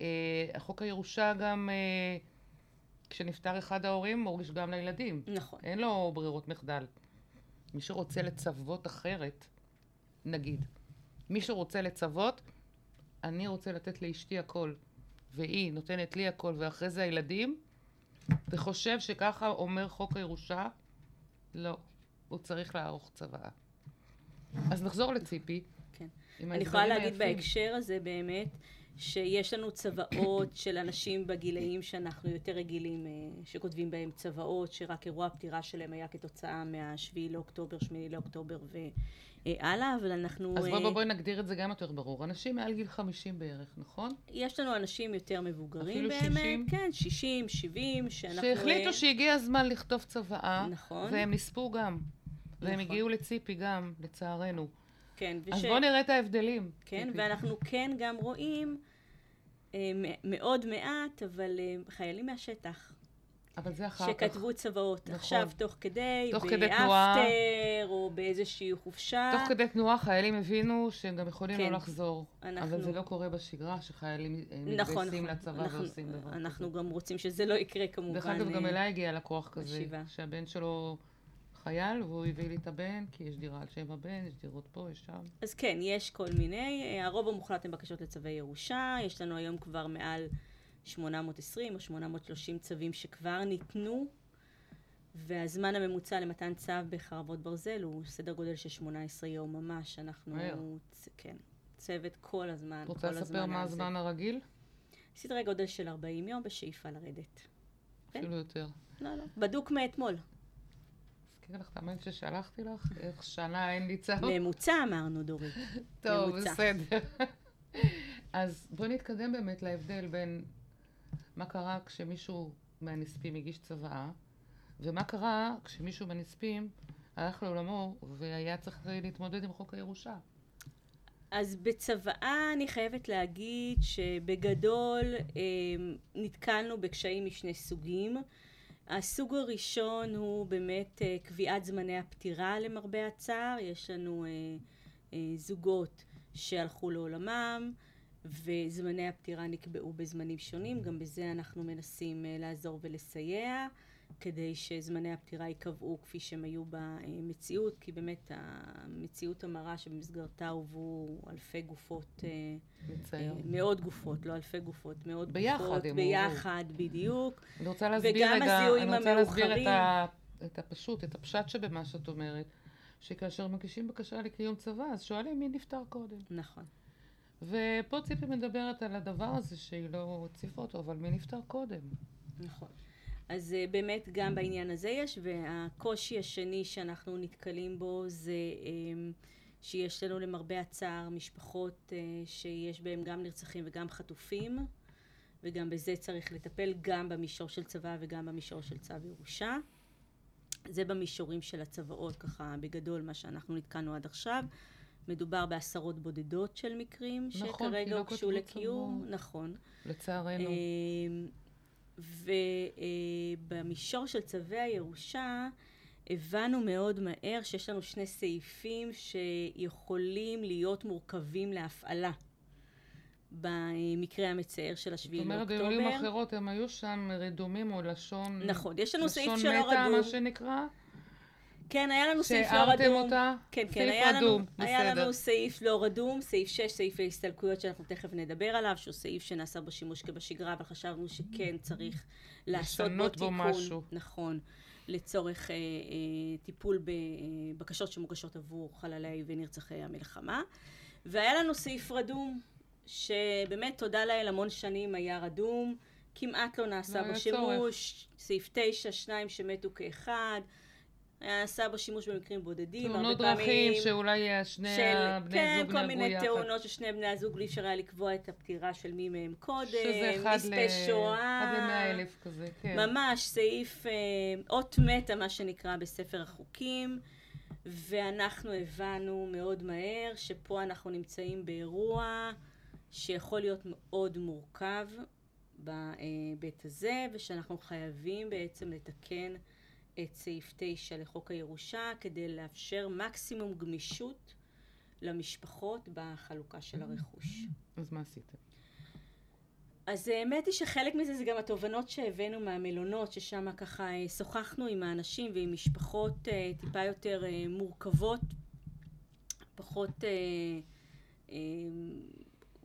אה, החוק הירושה גם, אה, כשנפטר אחד ההורים, מוריש גם לילדים. נכון. אין לו ברירות מחדל. מי שרוצה לצוות אחרת, נגיד, מי שרוצה לצוות, אני רוצה לתת לאשתי הכל, והיא נותנת לי הכל, ואחרי זה הילדים, וחושב שככה אומר חוק הירושה, לא, הוא צריך לערוך צוואה. אז נחזור לציפי. כן. אני יכולה להגיד היפים. בהקשר הזה באמת, שיש לנו צוואות של אנשים בגילאים שאנחנו יותר רגילים, אה, שכותבים בהם צוואות, שרק אירוע הפטירה שלהם היה כתוצאה מהשביעי לאוקטובר, שמיני לאוקטובר והלאה, אבל אנחנו... אז אה, בואי בוא, בואי נגדיר את זה גם יותר ברור. אנשים מעל גיל 50 בערך, נכון? יש לנו אנשים יותר מבוגרים אפילו באמת, 60? כן, 60, 70, שאנחנו... שהחליטו אה, שהגיע הזמן לכתוב צוואה, נכון. והם נספו גם. והם נכון. הגיעו לציפי גם, לצערנו. כן, אז וש... בואו נראה את ההבדלים. כן. ואנחנו כן גם רואים אה, מאוד מעט, אבל אה, חיילים מהשטח, אבל זה אחר כך. שכתבו צוואות. נכון. עכשיו, תוך כדי, תוך כדי תנועה. באפטר, או באיזושהי חופשה. תוך כדי תנועה חיילים הבינו שהם גם יכולים כן. לא לחזור. אנחנו- אבל זה לא קורה בשגרה, שחיילים אה, נכון, מתגייסים נכון. לצבא אנחנו- ועושים דבר כזה. אנחנו גם רוצים שזה לא יקרה, כמובן. דרך אגב, גם אה, אליי הגיע לקוח כזה, בשבעה. שהבן שלו חייל, והוא הביא לי את הבן, כי יש דירה על שם הבן, יש דירות פה, יש שם. אז כן, יש כל מיני. אה, הרוב המוחלט הם בקשות לצווי ירושה. יש לנו היום כבר מעל 820 או 830 צווים שכבר ניתנו, והזמן הממוצע למתן צו בחרבות ברזל הוא סדר גודל של 18 יום ממש. אנחנו, מהר. צ- כן, צוות כל הזמן, כל רוצה הזמן לספר מה. הזמן הרגיל? סדרי גודל של 40 יום בשאיפה לרדת. כן. אפילו יותר. לא, לא. בדוק מאתמול. אזכיר לך את המייל ששלחתי לך? איך שנה אין לי צו? ממוצע אמרנו, דורית. טוב. בסדר. אז בואי נתקדם באמת להבדל בין מה קרה כשמישהו מהנספים הגיש צוואה, ומה קרה כשמישהו מהנספים הלך לעולמו והיה צריך להתמודד עם חוק הירושה. אז בצוואה אני חייבת להגיד שבגדול אה, נתקלנו בקשיים משני סוגים. הסוג הראשון הוא באמת אה, קביעת זמני הפטירה למרבה הצער. יש לנו אה, זוגות שהלכו לעולמם וזמני הפטירה נקבעו בזמנים שונים. גם בזה אנחנו מנסים לעזור ולסייע. כדי שזמני הפטירה ייקבעו כפי שהם היו במציאות, כי באמת המציאות המרה שבמסגרתה הובאו אלפי גופות, אה, מצער. מאות גופות, לא אלפי גופות, מאות ביחד גופות, ביחד, הובאו. בדיוק. אני רוצה להסביר רגע, אני רוצה להסביר את. ה, את הפשוט, את הפשט שבמה שאת אומרת, שכאשר מגישים בקשה לקיום צבא, אז שואלים מי נפטר קודם. נכון. ופה ציפי מדברת על הדבר הזה שהיא לא הציפה אותו, אבל מי נפטר קודם? נכון. אז uh, באמת גם בעניין הזה יש, והקושי השני שאנחנו נתקלים בו זה um, שיש לנו למרבה הצער משפחות uh, שיש בהן גם נרצחים וגם חטופים, וגם בזה צריך לטפל גם במישור של צבא וגם במישור של צו ירושה. זה במישורים של הצוואות, ככה בגדול מה שאנחנו נתקלנו עד עכשיו. מדובר בעשרות בודדות של מקרים נכון, שכרגע לא הוגשו לקיום, צבא. נכון. לצערנו. ובמישור של צווי הירושה הבנו מאוד מהר שיש לנו שני סעיפים שיכולים להיות מורכבים להפעלה במקרה המצער של השביעי לאוקטובר. זאת אומרת, במילים אחרות, הם היו שם רדומים או לשון... נכון, יש לנו סעיף לשון שלא רדום. מה שנקרא? כן, היה לנו סעיף לא שהערתם רדום. אותה? כן, כן, היה, רדום, לנו, היה. לנו סעיף לא רדום, סעיף 6, סעיף ההסתלקויות שאנחנו תכף נדבר עליו, שהוא סעיף שנעשה בו שימוש כבשגרה, אבל חשבנו שכן צריך לעשות בו לשנות בו תיקון. משהו. נכון. לצורך אה, אה, טיפול בבקשות שמוגשות עבור חללי ונרצחי המלחמה. והיה לנו סעיף רדום, שבאמת תודה לאל המון שנים היה רדום, כמעט לא נעשה לא בו שימוש, סעיף 9, שניים שמתו כאחד. היה נעשה בו שימוש במקרים בודדים, הרבה תאונות פעמים... דרכים, שאולי שני של, בני כן, זוג כל נהרגו מיני יחד. תאונות ששני בני הזוג לא אפשר היה לקבוע את הפטירה של מי מהם קודם, שזה אחד ל- שואה, אחד למאה אלף כזה, כן. ממש סעיף אה, אות מתה מה שנקרא בספר החוקים ואנחנו הבנו מאוד מהר שפה אנחנו נמצאים באירוע שיכול להיות מאוד מורכב בהיבט הזה ושאנחנו חייבים בעצם לתקן את סעיף 9 לחוק הירושה כדי לאפשר מקסימום גמישות למשפחות בחלוקה של הרכוש. אז מה עשיתם? אז האמת היא שחלק מזה זה גם התובנות שהבאנו מהמלונות, ששם ככה אה, שוחחנו עם האנשים ועם משפחות אה, טיפה יותר אה, מורכבות, פחות,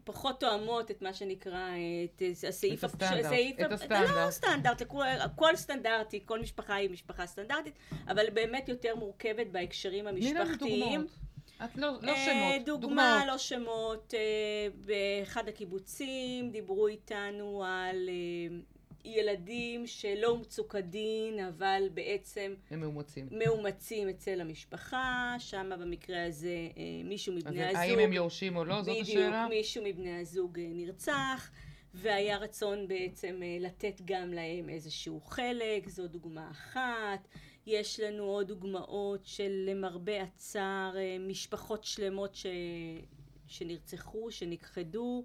פחות תואמות את מה שנקרא, את הסעיף... את הסטנדרט, הסעיף- את הסטנדרט. זה לא סטנדרט, הכל סטנדרטי, כל משפחה היא משפחה סטנדרטית, אבל באמת יותר מורכבת בהקשרים המשפחתיים. את לא, לא אה, שמות, דוגמה, דוגמאות. לא שמות. אה, באחד הקיבוצים דיברו איתנו על אה, ילדים שלא אומצו כדין, אבל בעצם הם מאומצים. מאומצים אצל המשפחה, שם במקרה הזה אה, מישהו אז מבני הזוג... האם הם יורשים או לא? זאת בדיוק, השאלה? מישהו מבני הזוג אה, נרצח, והיה רצון בעצם אה, לתת גם להם איזשהו חלק, זו דוגמה אחת. יש לנו עוד דוגמאות של למרבה הצער משפחות שלמות ש... שנרצחו, שנכחדו,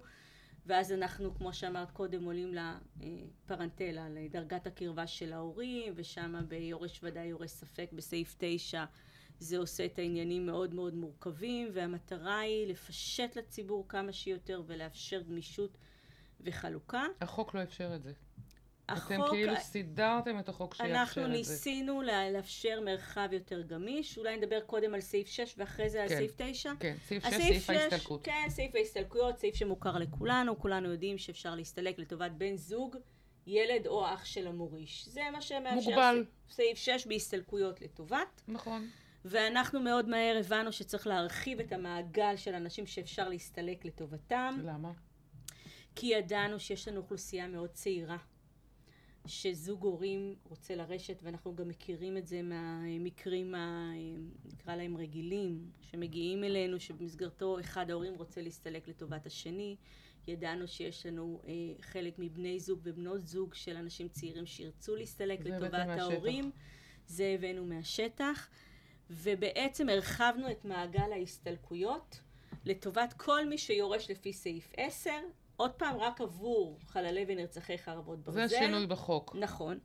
ואז אנחנו, כמו שאמרת קודם, עולים לפרנטלה, לדרגת הקרבה של ההורים, ושם ביורש ודאי יורש ספק בסעיף 9 זה עושה את העניינים מאוד מאוד מורכבים, והמטרה היא לפשט לציבור כמה שיותר ולאפשר גמישות וחלוקה. החוק לא אפשר את זה. אתם החוק, כאילו סידרתם את החוק שיאפשר אנחנו את זה. ניסינו לה- לאפשר מרחב יותר גמיש, אולי נדבר קודם על סעיף 6 ואחרי זה על כן. סעיף 9. כן, סעיף 6, הסעיף סעיף שש- ההסתלקות. כן, סעיף ההסתלקויות, סעיף שמוכר לכולנו, כולנו יודעים שאפשר להסתלק לטובת בן זוג, ילד או אח של המוריש. זה מה שמאפשר מוגבל. סעיף 6 בהסתלקויות לטובת. נכון. ואנחנו מאוד מהר הבנו שצריך להרחיב את המעגל של אנשים שאפשר להסתלק לטובתם, למה? כי ידענו שיש לנו אוכלוסייה מאוד צעירה, שזוג הורים רוצה לרשת, ואנחנו גם מכירים את זה מהמקרים, ה- נקרא להם רגילים, שמגיעים אלינו, שבמסגרתו אחד ההורים רוצה להסתלק לטובת השני. ידענו שיש לנו אה, חלק מבני זוג ובנות זוג של אנשים צעירים שירצו להסתלק לטובת מהשטח. ההורים. זה הבאנו מהשטח, ובעצם הרחבנו את מעגל ההסתלקויות לטובת כל מי שיורש לפי סעיף 10, עוד פעם רק עבור חללי ונרצחי חרבות ברזל. זה השינוי בחוק. נכון.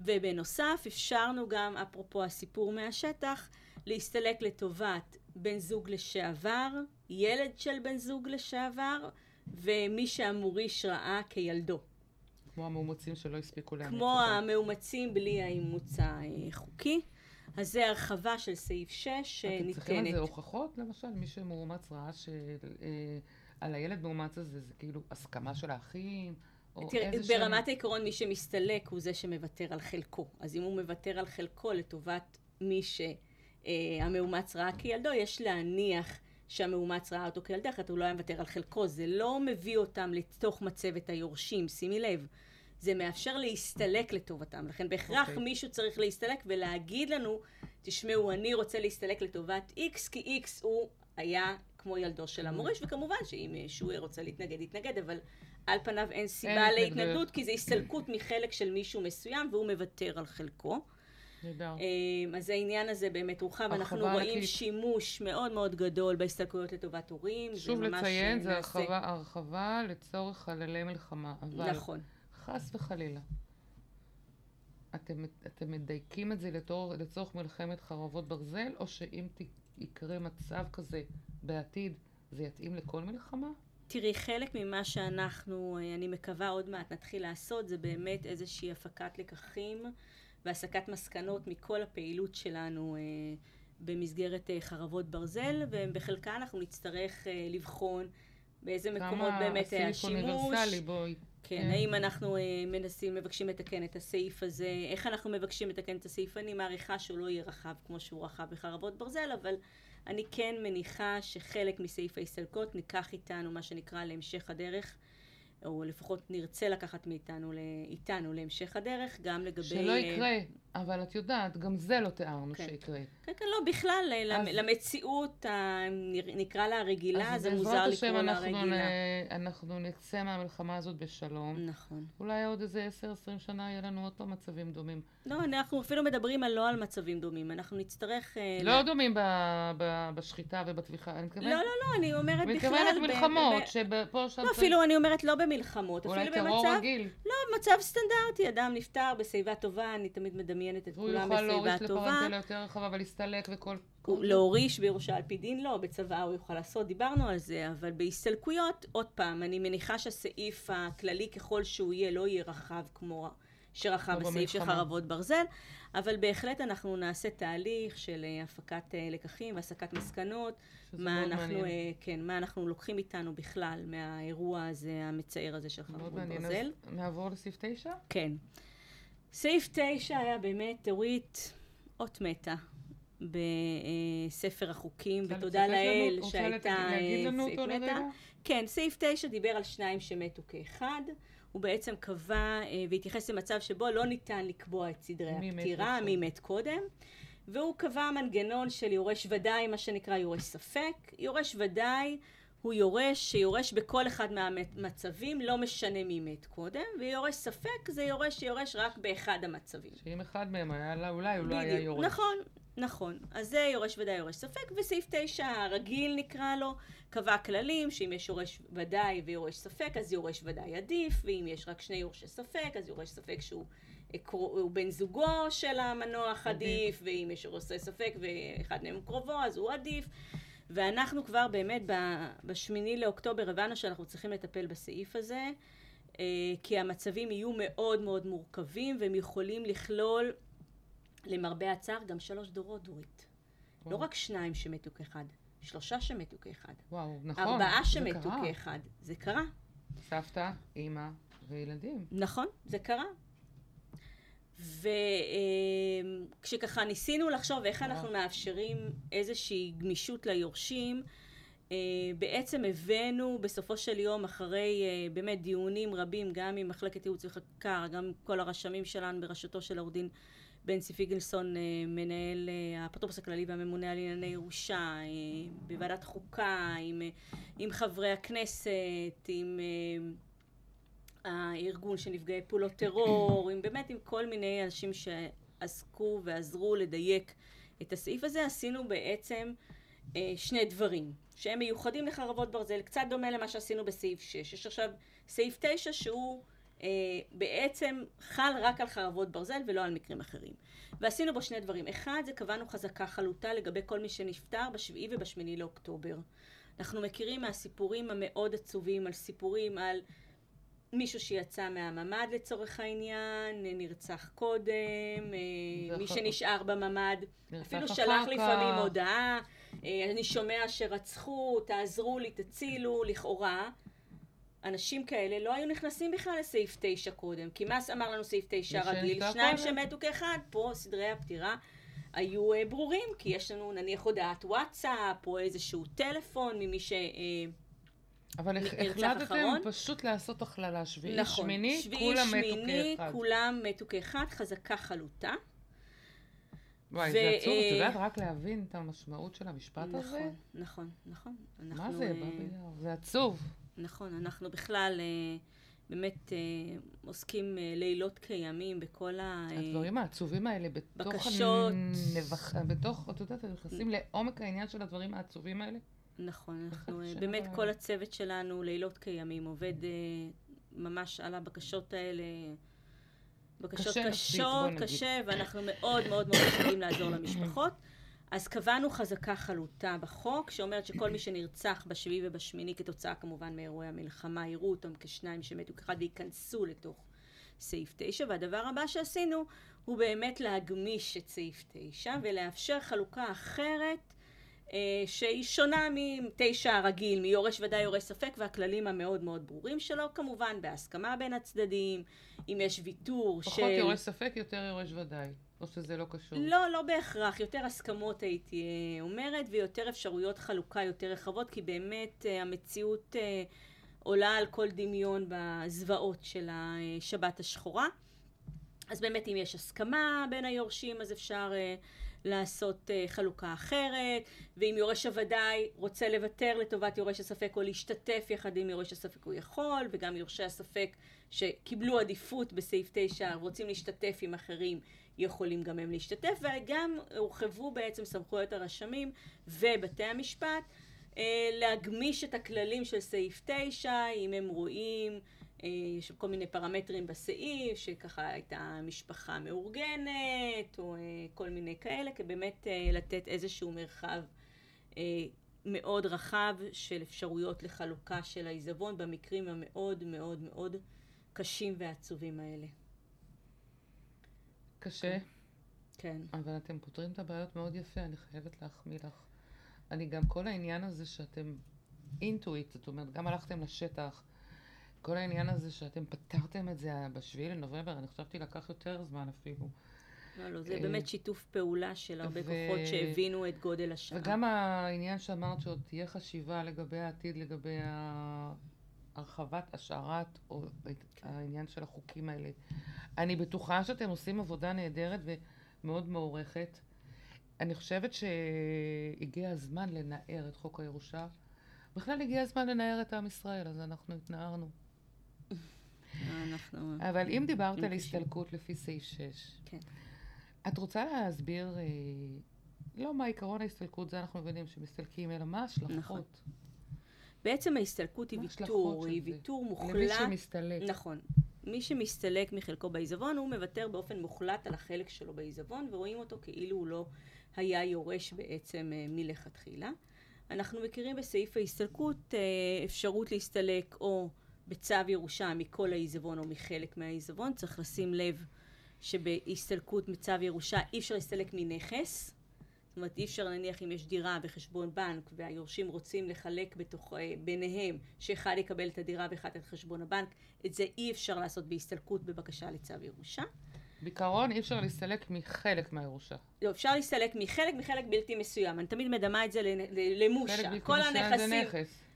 ובנוסף אפשרנו גם, אפרופו הסיפור מהשטח, להסתלק לטובת בן זוג לשעבר, ילד של בן זוג לשעבר, ומי שהמוריש ראה כילדו. כמו המאומצים שלא הספיקו לאמץ כמו. המאומצים בלי האימוץ החוקי. אז זה הרחבה של סעיף 6 אתם צריכים על שניתנת. זה הוכחות, למשל? מי שמאומץ ראה שעל הילד מאומץ הזה זה כאילו הסכמה של האחים? תראה, ברמת העיקרון מי שמסתלק הוא זה שמוותר על חלקו. אז אם הוא מוותר על חלקו לטובת מי שהמאומץ ראה כילדו, יש להניח שהמאומץ ראה אותו כילדו, אחרת הוא לא היה מוותר על חלקו. זה לא מביא אותם לתוך מצבת היורשים, שימי לב. זה מאפשר להסתלק לטובתם. לכן בהכרח אוקיי. מישהו צריך להסתלק ולהגיד לנו, תשמעו, אני רוצה להסתלק לטובת X, כי X הוא היה כמו ילדו של המוריש, וכמובן שאם אה, שהוא רוצה להתנגד, יתנגד, אבל על פניו אין סיבה התנגדויות. להתנגדות, כי זה הסתלקות מחלק של מישהו מסוים, והוא מוותר על חלקו. נהדר. אה, אז העניין הזה באמת הורחב, אנחנו רואים ענקית. שימוש מאוד מאוד גדול בהסתלקויות לטובת הורים. שוב ממש, לציין, אה, זה הרחבה, הרחבה לצורך חללי מלחמה. אבל נכון. חס וחלילה, אתם, אתם מדייקים את זה לתור, לצורך מלחמת חרבות ברזל, או שאם ת, יקרה מצב כזה בעתיד, זה יתאים לכל מלחמה? תראי, חלק ממה שאנחנו, אה, אני מקווה עוד מעט נתחיל לעשות, זה באמת איזושהי הפקת לקחים והסקת מסקנות מכל הפעילות שלנו אה, במסגרת אה, חרבות ברזל, ובחלקה אנחנו נצטרך אה, לבחון באיזה מקומות באמת היה הסעיף שימוש. אוניברסלי, בואי. כן, האם אנחנו אה, מנסים, מבקשים לתקן את הסעיף הזה, איך אנחנו מבקשים לתקן את הסעיף, אני מעריכה שהוא לא יהיה רחב כמו שהוא רחב בחרבות ברזל, אבל אני כן מניחה שחלק מסעיף ההסתלקות ניקח איתנו, מה שנקרא, להמשך הדרך, או לפחות נרצה לקחת מאיתנו, איתנו להמשך הדרך, גם לגבי... שלא יקרה, אבל את יודעת, גם זה לא תיארנו כן. שיקרה. כן, כן, לא, בכלל, אז- למ- למציאות, נקרא לה הרגילה, אז זה בעזרת מוזר השם לקרוא לה רגילה. נ- אנחנו נצא מהמלחמה הזאת בשלום. נכון. אולי עוד איזה 10-20 שנה יהיה לנו עוד פעם מצבים דומים. לא, אנחנו אפילו מדברים על לא על מצבים דומים, אנחנו נצטרך... אה, לא דומים ב- ב- בשחיטה ובטביחה, אני מתכוונת... לא, לא, לא, אני אומרת בכלל... מתכוונת מלחמות, ב- שפה שם... לא, אפילו אני אומרת לא במלחמות, אולי אפילו טרור במצב... רגיל. לא, מצב סטנדרטי, אדם נפטר בשיבה טובה, אני תמיד מדמיינת את והוא כולם יוכל בשיבה להוריש טובה. לפרנטלה יותר רחבה ולהסתלק וכל... הוא להוריש בירושה על פי דין לא, בצבא הוא יוכל לעשות, דיברנו על זה, אבל בהסתלקויות, עוד פעם, אני מניחה שהסעיף הכללי ככל שהוא יהיה, לא יהיה רחב כמו שרחב כמו בסעיף של. חרבות ברזל, אבל בהחלט אנחנו נעשה תהליך של אה, הפקת אה, לקחים והסקת מסקנות, מה מאוד אנחנו, מעניין. אה, כן, מה אנחנו לוקחים איתנו בכלל מהאירוע הזה, המצער הזה של מאוד חרבות מעניין. ברזל. אז נעבור לסעיף 9? כן. סעיף 9 היה באמת, אורית, אות מתה בספר החוקים, ותודה לנו? לאל שהייתה סעיף מתה. כן, סעיף 9 דיבר על שניים שמתו כאחד. הוא בעצם קבע אה, והתייחס למצב שבו לא ניתן לקבוע את סדרי מי הפטירה. מי מת קודם. והוא קבע מנגנון של יורש ודאי, מה שנקרא יורש ספק. יורש ודאי הוא יורש שיורש בכל אחד מהמצבים, לא משנה מי מת קודם, ויורש ספק זה יורש שיורש רק באחד המצבים. שאם אחד מהם היה לה, אולי הוא לא היה. יורש. נכון, נכון. אז זה יורש ודאי יורש ספק, וסעיף 9 הרגיל נקרא לו, קבע כללים שאם יש יורש ודאי ויורש ספק, אז יורש ודאי עדיף, ואם יש רק שני יורשי ספק, אז יורש ספק שהוא קרו- הוא בן זוגו של המנוח עדיף. ואם יש יורשי ספק ואחד מהם קרובו, אז הוא עדיף. ואנחנו כבר באמת בשמיני לאוקטובר הבנו שאנחנו צריכים לטפל בסעיף הזה, אה, כי המצבים יהיו מאוד מאוד מורכבים, והם יכולים לכלול, למרבה הצער, גם שלוש דורות, דורית. לא וואו. רק שניים שמתו כאחד, שלושה שמתו כאחד. וואו, נכון. ארבעה שמתו. כאחד. זה קרה. סבתא, אימא וילדים. נכון, זה קרה. וכשככה ניסינו לחשוב איך אנחנו מאפשרים איזושהי גמישות ליורשים, אה, בעצם הבאנו בסופו של יום, אחרי אה, באמת דיונים רבים, גם עם מחלקת ייעוץ וחקיקה, גם כל הרשמים שלנו בראשותו של עורך דין בנצי פיגלסון, אה, מנהל אה, האפוטרופוס הכללי והממונה על ענייני ירושה, אה, בוועדת חוקה, עם, עם חברי הכנסת, עם הארגון של נפגעי פעולות טרור, עם באמת עם כל מיני אנשים שעסקו ועזרו לדייק את הסעיף הזה, עשינו בעצם שני דברים שהם מיוחדים לחרבות ברזל, קצת דומה למה שעשינו בסעיף 6. יש עכשיו סעיף 9 שהוא אה, בעצם חל רק על חרבות ברזל ולא על מקרים אחרים. ועשינו בו שני דברים. אחד, זה קבענו חזקה חלוטה לגבי כל מי שנפטר בשביעי ובשמיני לאוקטובר. אנחנו מכירים מהסיפורים המאוד עצובים על סיפורים על מישהו שיצא מהממ"ד לצורך העניין, נרצח קודם, אה, מי שנשאר בממ"ד, אפילו שלח לפעמים הודעה, אה, אני שומע שרצחו, תעזרו לי, תצילו, לכאורה. אנשים כאלה לא היו נכנסים בכלל לסעיף 9 קודם, כי מה אמר לנו סעיף 9 רגיל? שניים שמתו כאחד, פה סדרי הפטירה היו uh, ברורים, כי יש לנו נניח הודעת וואטסאפ, או איזשהו טלפון ממי ש... אבל החלטתם פשוט לעשות הכללה, שביעי, נכון, שמיני, שביעי, כולם שמיני, מתו כאחד. כולם מתו כאחד, חזקה חלוטה. וואי, ו- זה עצוב, את יודעת רק להבין את המשמעות של המשפט נכון, הזה? נכון, נכון, נכון. מה זה, זה עצוב. נכון, אנחנו בכלל אה, באמת אה, עוסקים אה, לילות כימים בכל ה... הדברים העצובים האלה בתוך... בקשות. הנבח... בתוך, את יודעת, נכנסים לעומק העניין של הדברים העצובים האלה. נכון, אנחנו באמת, כל הצוות שלנו לילות כימים עובד ממש על הבקשות האלה. בקשות קשות, קשה, ואנחנו מאוד מאוד מאוד משתדלים לעזור למשפחות. אז קבענו חזקה חלוטה בחוק, שאומרת שכל מי שנרצח בשביעי ובשמיני כתוצאה כמובן מאירועי המלחמה, יראו אותם כשניים שמתו כאחד וייכנסו לתוך סעיף 9. והדבר הבא שעשינו הוא באמת להגמיש את סעיף 9 ולאפשר חלוקה אחרת אה, שהיא שונה מתשע הרגיל, מיורש ודאי יורש ספק והכללים המאוד מאוד ברורים שלו, כמובן בהסכמה בין הצדדים, אם יש ויתור של... פחות יורש ספק, יותר יורש ודאי. או שזה לא קשור? לא, לא בהכרח. יותר הסכמות הייתי אה, אומרת, ויותר אפשרויות חלוקה יותר רחבות, כי באמת אה, המציאות אה, עולה על כל דמיון בזוועות של השבת השחורה. אז באמת אם יש הסכמה בין היורשים, אז אפשר לעשות חלוקה אחרת, ואם יורש הוודאי רוצה לוותר לטובת יורש הספק או להשתתף יחד עם יורש הספק הוא יכול, וגם יורשי הספק שקיבלו עדיפות בסעיף 9 רוצים להשתתף עם אחרים יכולים גם הם להשתתף, וגם הורחבו בעצם סמכויות הרשמים ובתי המשפט אה, להגמיש את הכללים של סעיף 9, אם הם רואים, אה, יש כל מיני פרמטרים בסעיף, שככה הייתה משפחה מאורגנת, או אה, כל מיני כאלה, כי באמת לתת איזשהו מרחב מאוד רחב של אפשרויות לחלוקה של העיזבון במקרים המאוד מאוד מאוד קשים ועצובים האלה. קשה. כן. אבל אתם פותרים את הבעיות מאוד יפה, אני חייבת להחמיא לך. אני גם, כל העניין הזה שאתם אינטואיט, זאת אומרת, גם הלכתם לשטח, כל העניין הזה שאתם פתרתם את זה בשביעי לנובמבר, אני חשבתי לקח יותר זמן אפילו. לא, לא, זה באמת שיתוף פעולה של הרבה ו... כוחות שהבינו את גודל השעה. וגם העניין שאמרת שעוד תהיה חשיבה לגבי העתיד, לגבי הרחבת, השארת, או כן. העניין של החוקים האלה. אני בטוחה שאתם עושים עבודה נהדרת ומאוד מוערכת. אני חושבת שהגיע הזמן לנער את חוק הירושה. בכלל הגיע הזמן לנער את עם ישראל, אז אנחנו התנערנו. אנחנו... אבל אם דיברת על הסתלקות לפי סעיף 6, כן. את רוצה להסביר, אה, לא מה עקרון ההסתלקות, זה אנחנו מבינים שמסתלקים, אלא מה ההשלכות? נכון. בעצם ההסתלקות היא ויתור, היא ויתור מוחלט. למי שמסתלק. נכון. מי שמסתלק מחלקו בעיזבון, הוא מוותר באופן מוחלט על החלק שלו בעיזבון, ורואים אותו כאילו הוא לא היה יורש בעצם אה, מלכתחילה. אנחנו מכירים בסעיף ההסתלקות אה, אפשרות להסתלק או בצו ירושה מכל העיזבון או מחלק מהעיזבון. צריך לשים לב שבהסתלקות מצו ירושה אי אפשר להסתלק מנכס, זאת אומרת, אי אפשר נניח אם יש דירה וחשבון בנק והיורשים רוצים לחלק בתוך, אה, ביניהם, שאחד יקבל את הדירה ואחד את חשבון הבנק, את זה אי אפשר לעשות בהסתלקות בבקשה לצו ירושה. בעיקרון אי אפשר להסתלק מחלק מהירושה. לא, אפשר להסתלק מחלק, מחלק בלתי מסוים. אני תמיד מדמה את זה למושה. כל הנכסים,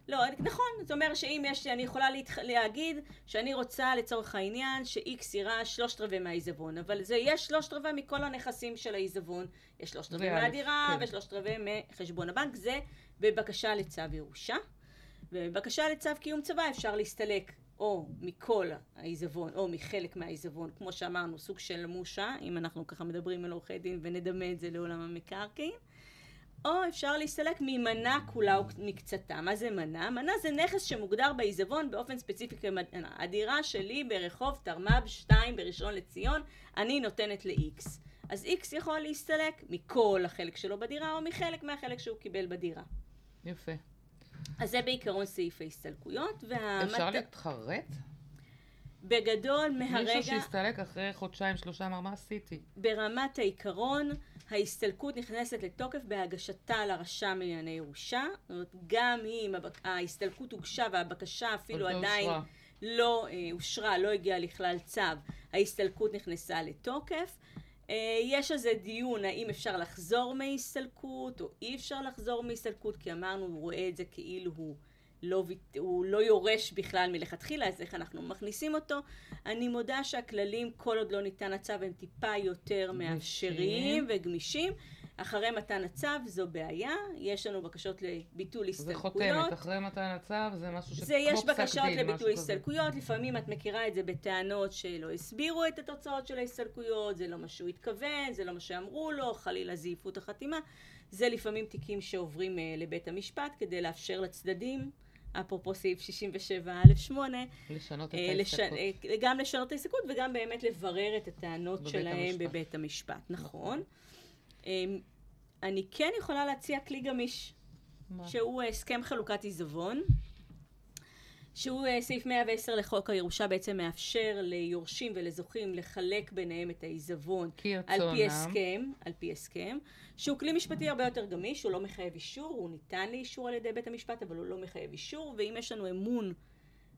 לא, נכון, זאת אומרת שאם יש, אני יכולה להתח... להגיד שאני רוצה לצורך העניין ש-X יירש שלושת רבעי מהעיזבון, אבל זה יש שלושת רבעי מכל הנכסים של העיזבון, יש שלושת רבעי מהדירה כן. ושלושת רבעי מחשבון הבנק, זה בבקשה לצו ירושה. ובבקשה לצו קיום צבא אפשר להסתלק או מכל העיזבון או מחלק מהעיזבון, כמו שאמרנו, סוג של מושה, אם אנחנו ככה מדברים על עורכי דין ונדמה את זה לעולם המקרקעין. או אפשר להסתלק ממנה כולה או מקצתה. מה זה מנה? מנה זה נכס שמוגדר בעיזבון באופן ספציפי כמנה. הדירה שלי ברחוב תרמ"ב 2 בראשון לציון, אני נותנת ל-X. אז X יכול להסתלק מכל החלק שלו בדירה או מחלק מהחלק שהוא קיבל בדירה. יפה. אז זה בעיקרון סעיף ההסתלקויות. והמת... אפשר להתחרט? בגדול, מהרגע... מישהו שהסתלק אחרי חודשיים, שלושה, אמר, מה עשיתי? ברמת העיקרון, ההסתלקות נכנסת לתוקף בהגשתה לרשם לענייני ירושה. זאת אומרת, גם אם ההסתלקות הוגשה והבקשה אפילו לא עדיין אושרה. לא אה, אושרה, לא הגיעה לכלל צו, ההסתלקות נכנסה לתוקף. אה, יש על זה דיון האם אפשר לחזור מהסתלקות או אי אפשר לחזור מהסתלקות, כי אמרנו, הוא רואה את זה כאילו הוא לא, הוא לא יורש בכלל מלכתחילה, אז איך אנחנו מכניסים אותו. אני מודה שהכללים, כל עוד לא ניתן הצו, הם טיפה יותר מאפשרים וגמישים. אחרי מתן הצו זו בעיה, יש לנו בקשות לביטול הסתלקויות. זה חותמת, אחרי מתן הצו זה משהו שכמו פסק דין. יש בקשות לביטול הסתלקויות, לפעמים את מכירה את זה בטענות שלא הסבירו את התוצאות של ההסתלקויות, זה לא מה שהוא התכוון, זה לא מה שאמרו לו, חלילה זייפו את החתימה. זה לפעמים תיקים שעוברים uh, לבית המשפט כדי לאפשר לצדדים אפרופו סעיף 67א8, לשנות את אה, ההסתכלות. אה, גם לשנות את ההסתכלות וגם באמת לברר את הטענות בבית שלהם המשפט. בבית המשפט, נכון. אמ, אני כן יכולה להציע כלי גמיש, מה? שהוא הסכם חלוקת עיזבון. שהוא אה, סעיף 110 לחוק הירושה בעצם מאפשר ליורשים ולזוכים לחלק ביניהם את העיזבון על פי הסכם, על פי הסכם, שהוא כלי משפטי הרבה יותר גמיש, הוא לא מחייב אישור, הוא ניתן לאישור על ידי בית המשפט, אבל הוא לא מחייב אישור, ואם יש לנו אמון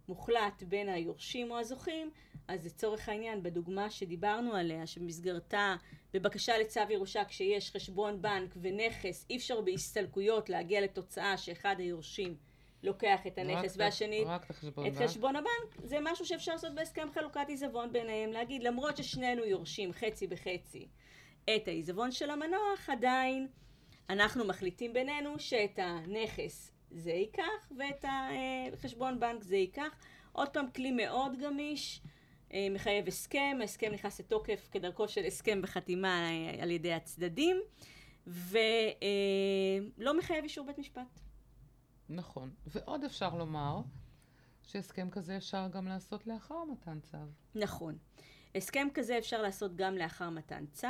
מוחלט בין היורשים או הזוכים, אז לצורך העניין, בדוגמה שדיברנו עליה, שבמסגרתה בבקשה לצו ירושה כשיש חשבון בנק ונכס, אי אפשר בהסתלקויות להגיע לתוצאה שאחד היורשים לוקח את הנכס והשני את חשבון הבנק, זה משהו שאפשר לעשות בהסכם חלוקת עיזבון ביניהם, להגיד למרות ששנינו יורשים חצי בחצי את העיזבון של המנוח, עדיין אנחנו מחליטים בינינו שאת הנכס זה ייקח ואת החשבון בנק זה ייקח. עוד פעם, כלי מאוד גמיש, אה, מחייב הסכם, ההסכם נכנס לתוקף כדרכו של הסכם בחתימה אה, על ידי הצדדים, ולא אה, מחייב אישור בית משפט. נכון. ועוד אפשר לומר שהסכם כזה אפשר גם לעשות לאחר מתן צו. נכון. הסכם כזה אפשר לעשות גם לאחר מתן צו,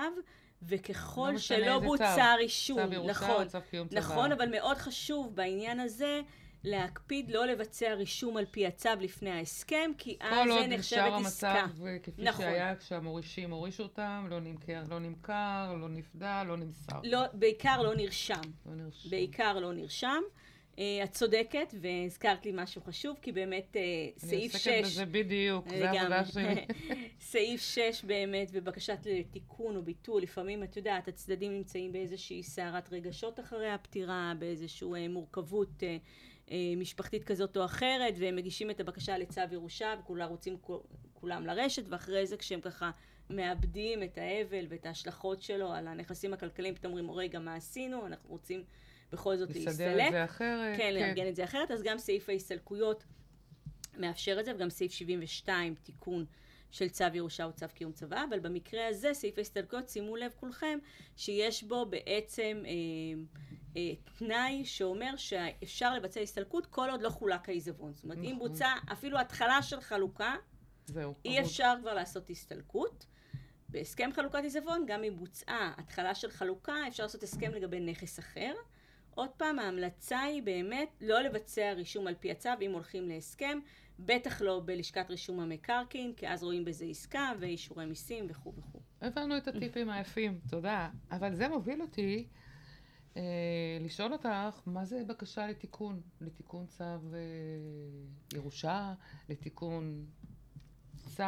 וככל לא שלא בוצע רישום, צו ירושה נכון, או צו קיום צבא. נכון, אבל מאוד חשוב בעניין הזה להקפיד לא לבצע רישום על פי הצו לפני ההסכם, כי אז זה נחשבת עסקה. כל עוד נשאר המצב כפי נכון. שהיה כשהמורישים הורישו אותם, לא נמכר, לא נמכר, לא נפדה, לא נמסר. לא, בעיקר לא נרשם. לא נרשם. בעיקר לא נרשם. Uh, את צודקת, והזכרת לי משהו חשוב, כי באמת uh, סעיף 6... אני עוסקת בזה בדיוק, זה העבודה שלי. סעיף 6 באמת, בבקשת לתיקון או ביטול, לפעמים, את יודעת, הצדדים נמצאים באיזושהי סערת רגשות אחרי הפטירה, באיזושהי uh, מורכבות משפחתית כזאת או אחרת, והם מגישים את הבקשה לצו ירושה, וכולם רוצים כולם לרשת, ואחרי זה כשהם ככה מאבדים את האבל ואת ההשלכות שלו על הנכסים הכלכליים, פתאום אומרים, רגע, מה עשינו? אנחנו רוצים... בכל זאת להסתלק. לסדר את זה אחרת. כן, כן, לארגן את זה אחרת. אז גם סעיף ההסתלקויות מאפשר את זה, וגם סעיף 72, תיקון של צו ירושה או צו קיום צבא, אבל במקרה הזה, סעיף ההסתלקויות, שימו לב כולכם, שיש בו בעצם אה, אה, תנאי שאומר שאפשר לבצע הסתלקות כל עוד לא חולק העיזבון. זאת אומרת, נכון. אם בוצע אפילו התחלה של חלוקה, זהו. אי אפשר כבר לעשות הסתלקות. בהסכם חלוקת עיזבון, גם אם בוצעה התחלה של חלוקה, אפשר לעשות הסכם לגבי נכס אחר. עוד פעם, ההמלצה היא באמת לא לבצע רישום על פי הצו אם הולכים להסכם, בטח לא בלשכת רישום המקרקעין, כי אז רואים בזה עסקה ואישורי מיסים וכו' וכו'. הבנו את הטיפים היפים, תודה. אבל זה מוביל אותי אה, לשאול אותך, מה זה בקשה לתיקון? לתיקון צו אה, ירושה? לתיקון צו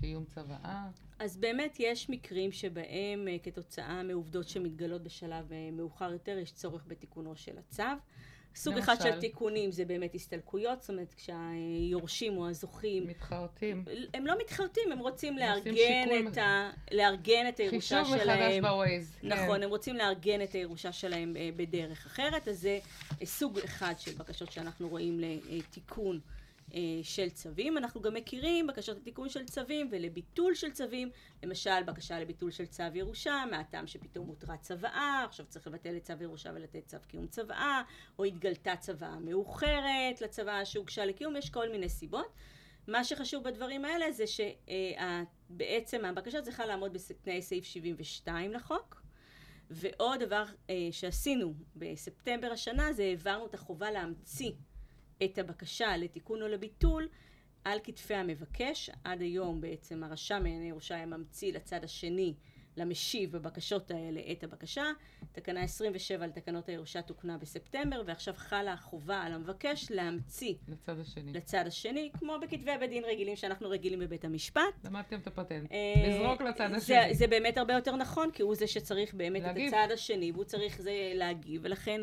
קיום צוואה? אז באמת יש מקרים שבהם uh, כתוצאה מעובדות שמתגלות בשלב uh, מאוחר יותר יש צורך בתיקונו של הצו. סוג למשל? אחד של תיקונים זה באמת הסתלקויות, זאת אומרת כשהיורשים או הזוכים, מתחרטים. הם לא מתחרטים, הם רוצים לארגן את, ה... לארגן את הירושה חישוב מחדש שלהם. בווייז. כן. נכון, הם רוצים לארגן את הירושה שלהם אה, בדרך אחרת, אז זה אה, סוג אחד של בקשות שאנחנו רואים לתיקון אה, של צווים. אנחנו גם מכירים בקשות לתיקון של צווים ולביטול של צווים, למשל בקשה לביטול של צו ירושה, מהטעם שפתאום הותרה צוואה, עכשיו צריך לבטל את צו ירושה ולתת צו קיום צוואה, או התגלתה צוואה מאוחרת לצוואה שהוגשה לקיום, יש כל מיני סיבות. מה שחשוב בדברים האלה זה שבעצם הבקשה צריכה לעמוד בתנאי סעיף 72 לחוק. ועוד דבר אה, שעשינו בספטמבר השנה זה העברנו את החובה להמציא את הבקשה לתיקון או לביטול על כתפי המבקש. עד היום בעצם הרשם לענייני ירושה היה ממציא לצד השני, למשיב בבקשות האלה את הבקשה. תקנה 27 לתקנות הירושה תוקנה בספטמבר ועכשיו חלה החובה על המבקש להמציא לצד השני. לצד השני, כמו בכתבי בית דין רגילים שאנחנו רגילים בבית המשפט. למדתם את הפטנט. אה, לזרוק לצד זה, השני. זה באמת הרבה יותר נכון, כי הוא זה שצריך באמת להגיב. את הצד השני, והוא צריך זה להגיב, ולכן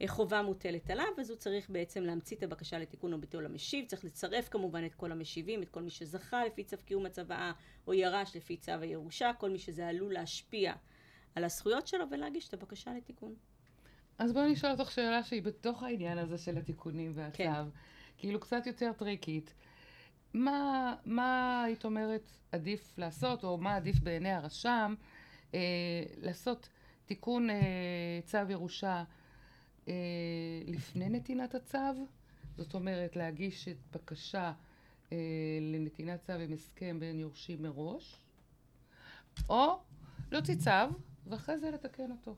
החובה מוטלת עליו, אז הוא צריך בעצם להמציא את הבקשה לתיקון או ביטול המשיב, צריך לצרף כמובן את כל המשיבים, את כל מי שזכה לפי צו קיום הצוואה, או ירש לפי צו הירושה, כל מי שזה עלול להשפיע על הזכויות שלו, ולהגיש את הבקשה לתיקון. אז בואי נשאל אותך שאלה שהיא בתוך העניין הזה של התיקונים והצו. כן. כאילו קצת יותר טריקית. מה, מה היית אומרת עדיף לעשות, או מה עדיף בעיני הרשם, אה, לעשות תיקון אה, צו ירושה אה, לפני נתינת הצו? זאת אומרת, להגיש את בקשה אה, לנתינת צו עם הסכם בין יורשים מראש, או להוציא צו, ואחרי זה לתקן אותו.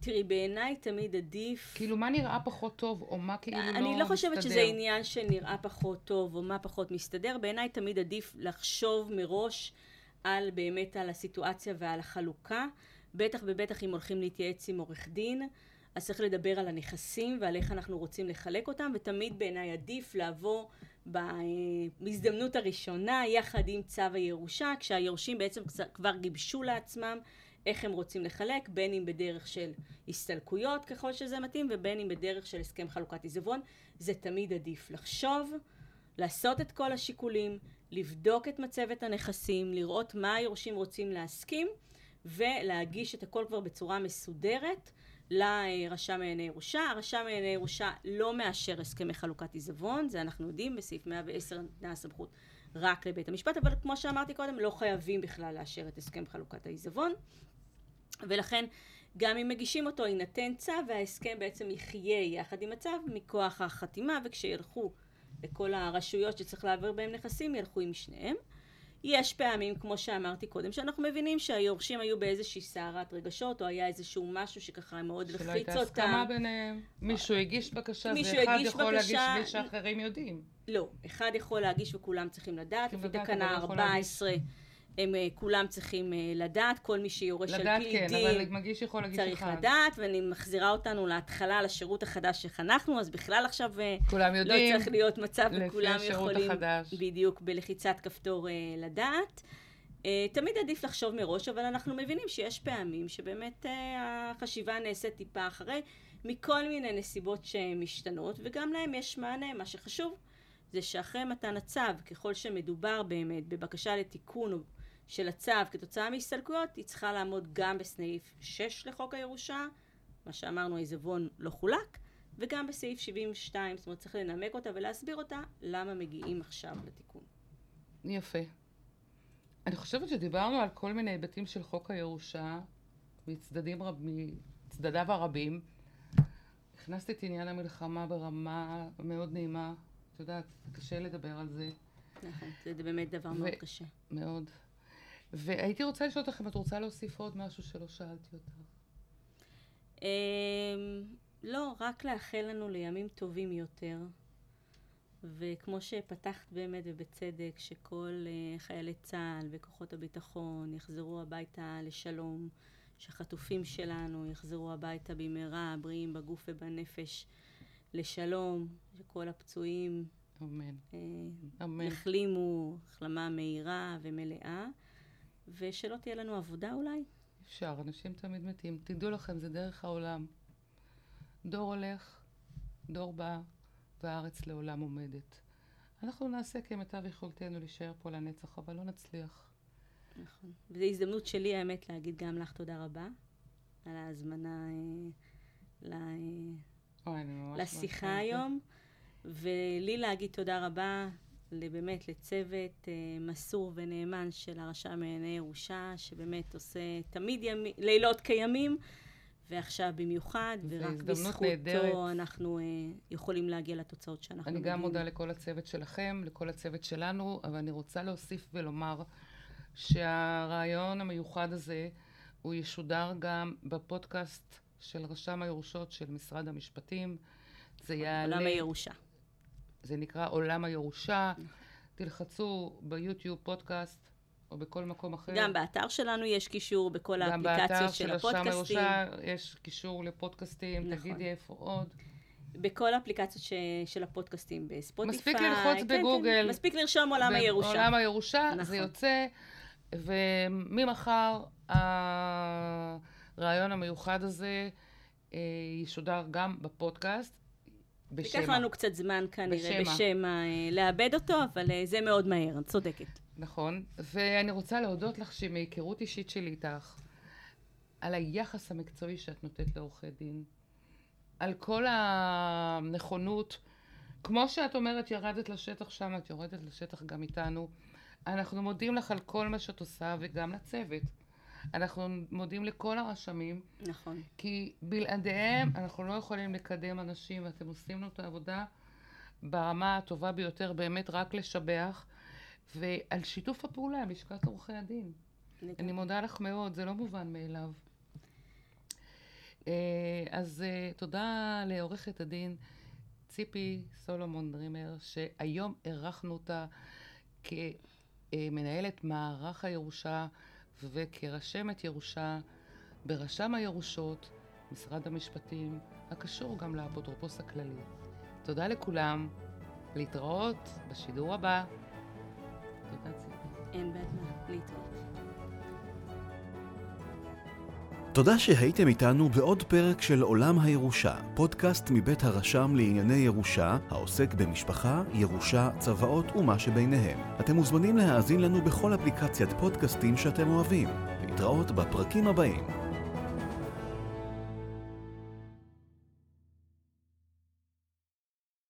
תראי, בעיניי תמיד עדיף... כאילו, מה נראה פחות טוב, או מה כאילו לא מסתדר? אני לא חושבת שזה עניין שנראה פחות טוב או מה פחות מסתדר. בעיניי תמיד עדיף לחשוב מראש על באמת על הסיטואציה ועל החלוקה. בטח ובטח אם הולכים להתייעץ עם עורך דין, אז צריך לדבר על הנכסים ועל איך אנחנו רוצים לחלק אותם, ותמיד בעיניי עדיף לבוא בהזדמנות הראשונה יחד עם צו הירושה, כשהיורשים בעצם כבר גיבשו לעצמם איך הם רוצים לחלק, בין אם בדרך של הסתלקויות ככל שזה מתאים, ובין אם בדרך של הסכם חלוקת עיזבון. זה תמיד עדיף לחשוב, לעשות את כל השיקולים, לבדוק את מצבת הנכסים, לראות מה היורשים רוצים להסכים, ולהגיש את הכל כבר בצורה מסודרת לרשם לענייני ירושה. הרשם לענייני ירושה לא מאשר הסכמי חלוקת עיזבון, זה אנחנו יודעים, בסעיף 110 ניתנה הסמכות רק לבית המשפט, אבל כמו שאמרתי קודם, לא חייבים בכלל לאשר את הסכם חלוקת העיזבון. ולכן גם אם מגישים אותו יינתן צו וההסכם בעצם יחיה יחד עם הצו מכוח החתימה וכשילכו לכל הרשויות שצריך להעביר בהם נכסים ילכו עם שניהם. יש פעמים כמו שאמרתי קודם שאנחנו מבינים שהיורשים היו באיזושהי סערת רגשות או היה איזשהו משהו שככה מאוד שלא לחיץ הייתה אותם. הסכמה ביניהם. מישהו הגיש בקשה, מישהו ואחד הגיש יכול להגיש בקשה- בלי שאחרים יודעים. לא, אחד יכול להגיש וכולם צריכים לדעת, לפי תקנה אבל לא יכול 14 הם אה, כולם צריכים אה, לדעת, כל מי שיורש על לדעת פי כן, דין אבל מגיש יכול להגיש צריך אחד. לדעת, ואני מחזירה אותנו להתחלה, לשירות החדש שחנכנו, אז בכלל עכשיו אה, כולם לא יודעים. צריך להיות מצב וכולם יכולים החדש. בדיוק בלחיצת כפתור לדעת. תמיד עדיף לחשוב מראש, אבל אנחנו מבינים שיש פעמים שבאמת החשיבה נעשית טיפה אחרי, מכל מיני נסיבות שמשתנות, וגם להם יש מענה. מה שחשוב זה שאחרי מתן הצו, ככל שמדובר באמת בבקשה לתיקון של הצו כתוצאה מהסתלקויות, היא צריכה לעמוד גם בסעיף 6 לחוק הירושה, מה שאמרנו העיזבון לא חולק, וגם בסעיף 72, זאת אומרת צריך לנמק אותה ולהסביר אותה למה מגיעים עכשיו לתיקון. יפה. אני חושבת שדיברנו על כל מיני היבטים של חוק הירושה, מצדדים רב... מצדדיו הרבים. הכנסתי את עניין המלחמה ברמה מאוד נעימה. את יודעת, קשה לדבר על זה, נכון, זה באמת דבר מאוד קשה. מאוד. והייתי רוצה לשאול אותך אם את רוצה להוסיף עוד משהו שלא שאלתי אותך. אמ, לא, רק לאחל לנו לימים טובים יותר. וכמו שפתחת באמת ובצדק, שכל אה, חיילי צה"ל וכוחות הביטחון יחזרו הביתה לשלום, שהחטופים שלנו יחזרו הביתה במהרה, בריאים בגוף ובנפש, לשלום, שכל הפצועים אמן. אה, אמן. יחלימו החלמה מהירה ומלאה, ושלא תהיה לנו עבודה אולי. אפשר, אנשים תמיד מתים. תדעו לכם, זה דרך העולם. דור הולך, דור בא והארץ לעולם עומדת. אנחנו נעשה כמיטב יכולתנו להישאר פה לנצח, אבל לא נצליח. נכון. וזו הזדמנות שלי, האמת, להגיד גם לך תודה רבה על ההזמנה אה, ל... אוי, אני ממש... לשיחה היום, ולי להגיד תודה רבה באמת לצוות אה, מסור ונאמן של הרשם לענייני ירושה, שבאמת עושה תמיד ימי, לילות כימים, ועכשיו במיוחד, ורק בזכותו נהדרת. אנחנו אה, יכולים להגיע לתוצאות שאנחנו אני גם מגיעים. מודה לכל הצוות שלכם, לכל הצוות שלנו, אבל אני רוצה להוסיף ולומר שהרעיון המיוחד הזה, הוא ישודר גם בפודקאסט של רשם הירושות של משרד המשפטים. זה יעלה... עולם הירושה. זה נקרא עולם הירושה. תלחצו ביוטיוב פודקאסט, או בכל מקום אחר. גם באתר שלנו יש קישור בכל גם באתר האפליקציות של של הפודקאסטים. הירושה יש קישור לפודקאסטים, נכון. תגידי איפה עוד. בכל האפליקציות ש... של הפודקאסטים בספוטיפיי. מספיק ללחוץ כן, בגוגל. כן, מספיק לרשום עולם הירושה. עולם הירושה, נכון. זה יוצא, וממחר הרעיון המיוחד הזה אה, ישודר גם בפודקאסט, בשמה. ייקח לנו קצת זמן כנראה בשמה. בשמה אה, לאבד אותו, אבל אה, זה מאוד מהר, את צודקת. נכון, ואני רוצה להודות לך שמהיכרות אישית שלי איתך, על היחס המקצועי שאת נותנת לעורכי דין, על כל הנכונות, כמו שאת אומרת, ירדת לשטח שם, את יורדת לשטח גם איתנו. אנחנו מודים לך על כל מה שאת עושה, וגם לצוות. אנחנו מודים לכל הרשמים, נכון. כי בלעדיהם אנחנו לא יכולים לקדם אנשים, ואתם עושים לנו את העבודה ברמה הטובה ביותר, באמת רק לשבח, ועל שיתוף הפעולה עם לשכת עורכי הדין. אני מודה לך מאוד, זה לא מובן מאליו. אה, אז אה, תודה לעורכת הדין ציפי סולומון דרימר, שהיום אירחנו אותה כמנהלת מערך הירושה וכרשמת ירושה ברשם הירושות, משרד המשפטים, הקשור גם לאפוטרופוס הכללי. תודה לכולם, להתראות בשידור הבא. תודה ציפי. אין בעד מה, להתראות. תודה שהייתם איתנו בעוד פרק של עולם הירושה, פודקאסט מבית הרשם לענייני ירושה, העוסק במשפחה, ירושה, צוואות ומה שביניהם. אתם מוזמנים להאזין לנו בכל אפליקציית פודקאסטים שאתם אוהבים. להתראות בפרקים הבאים.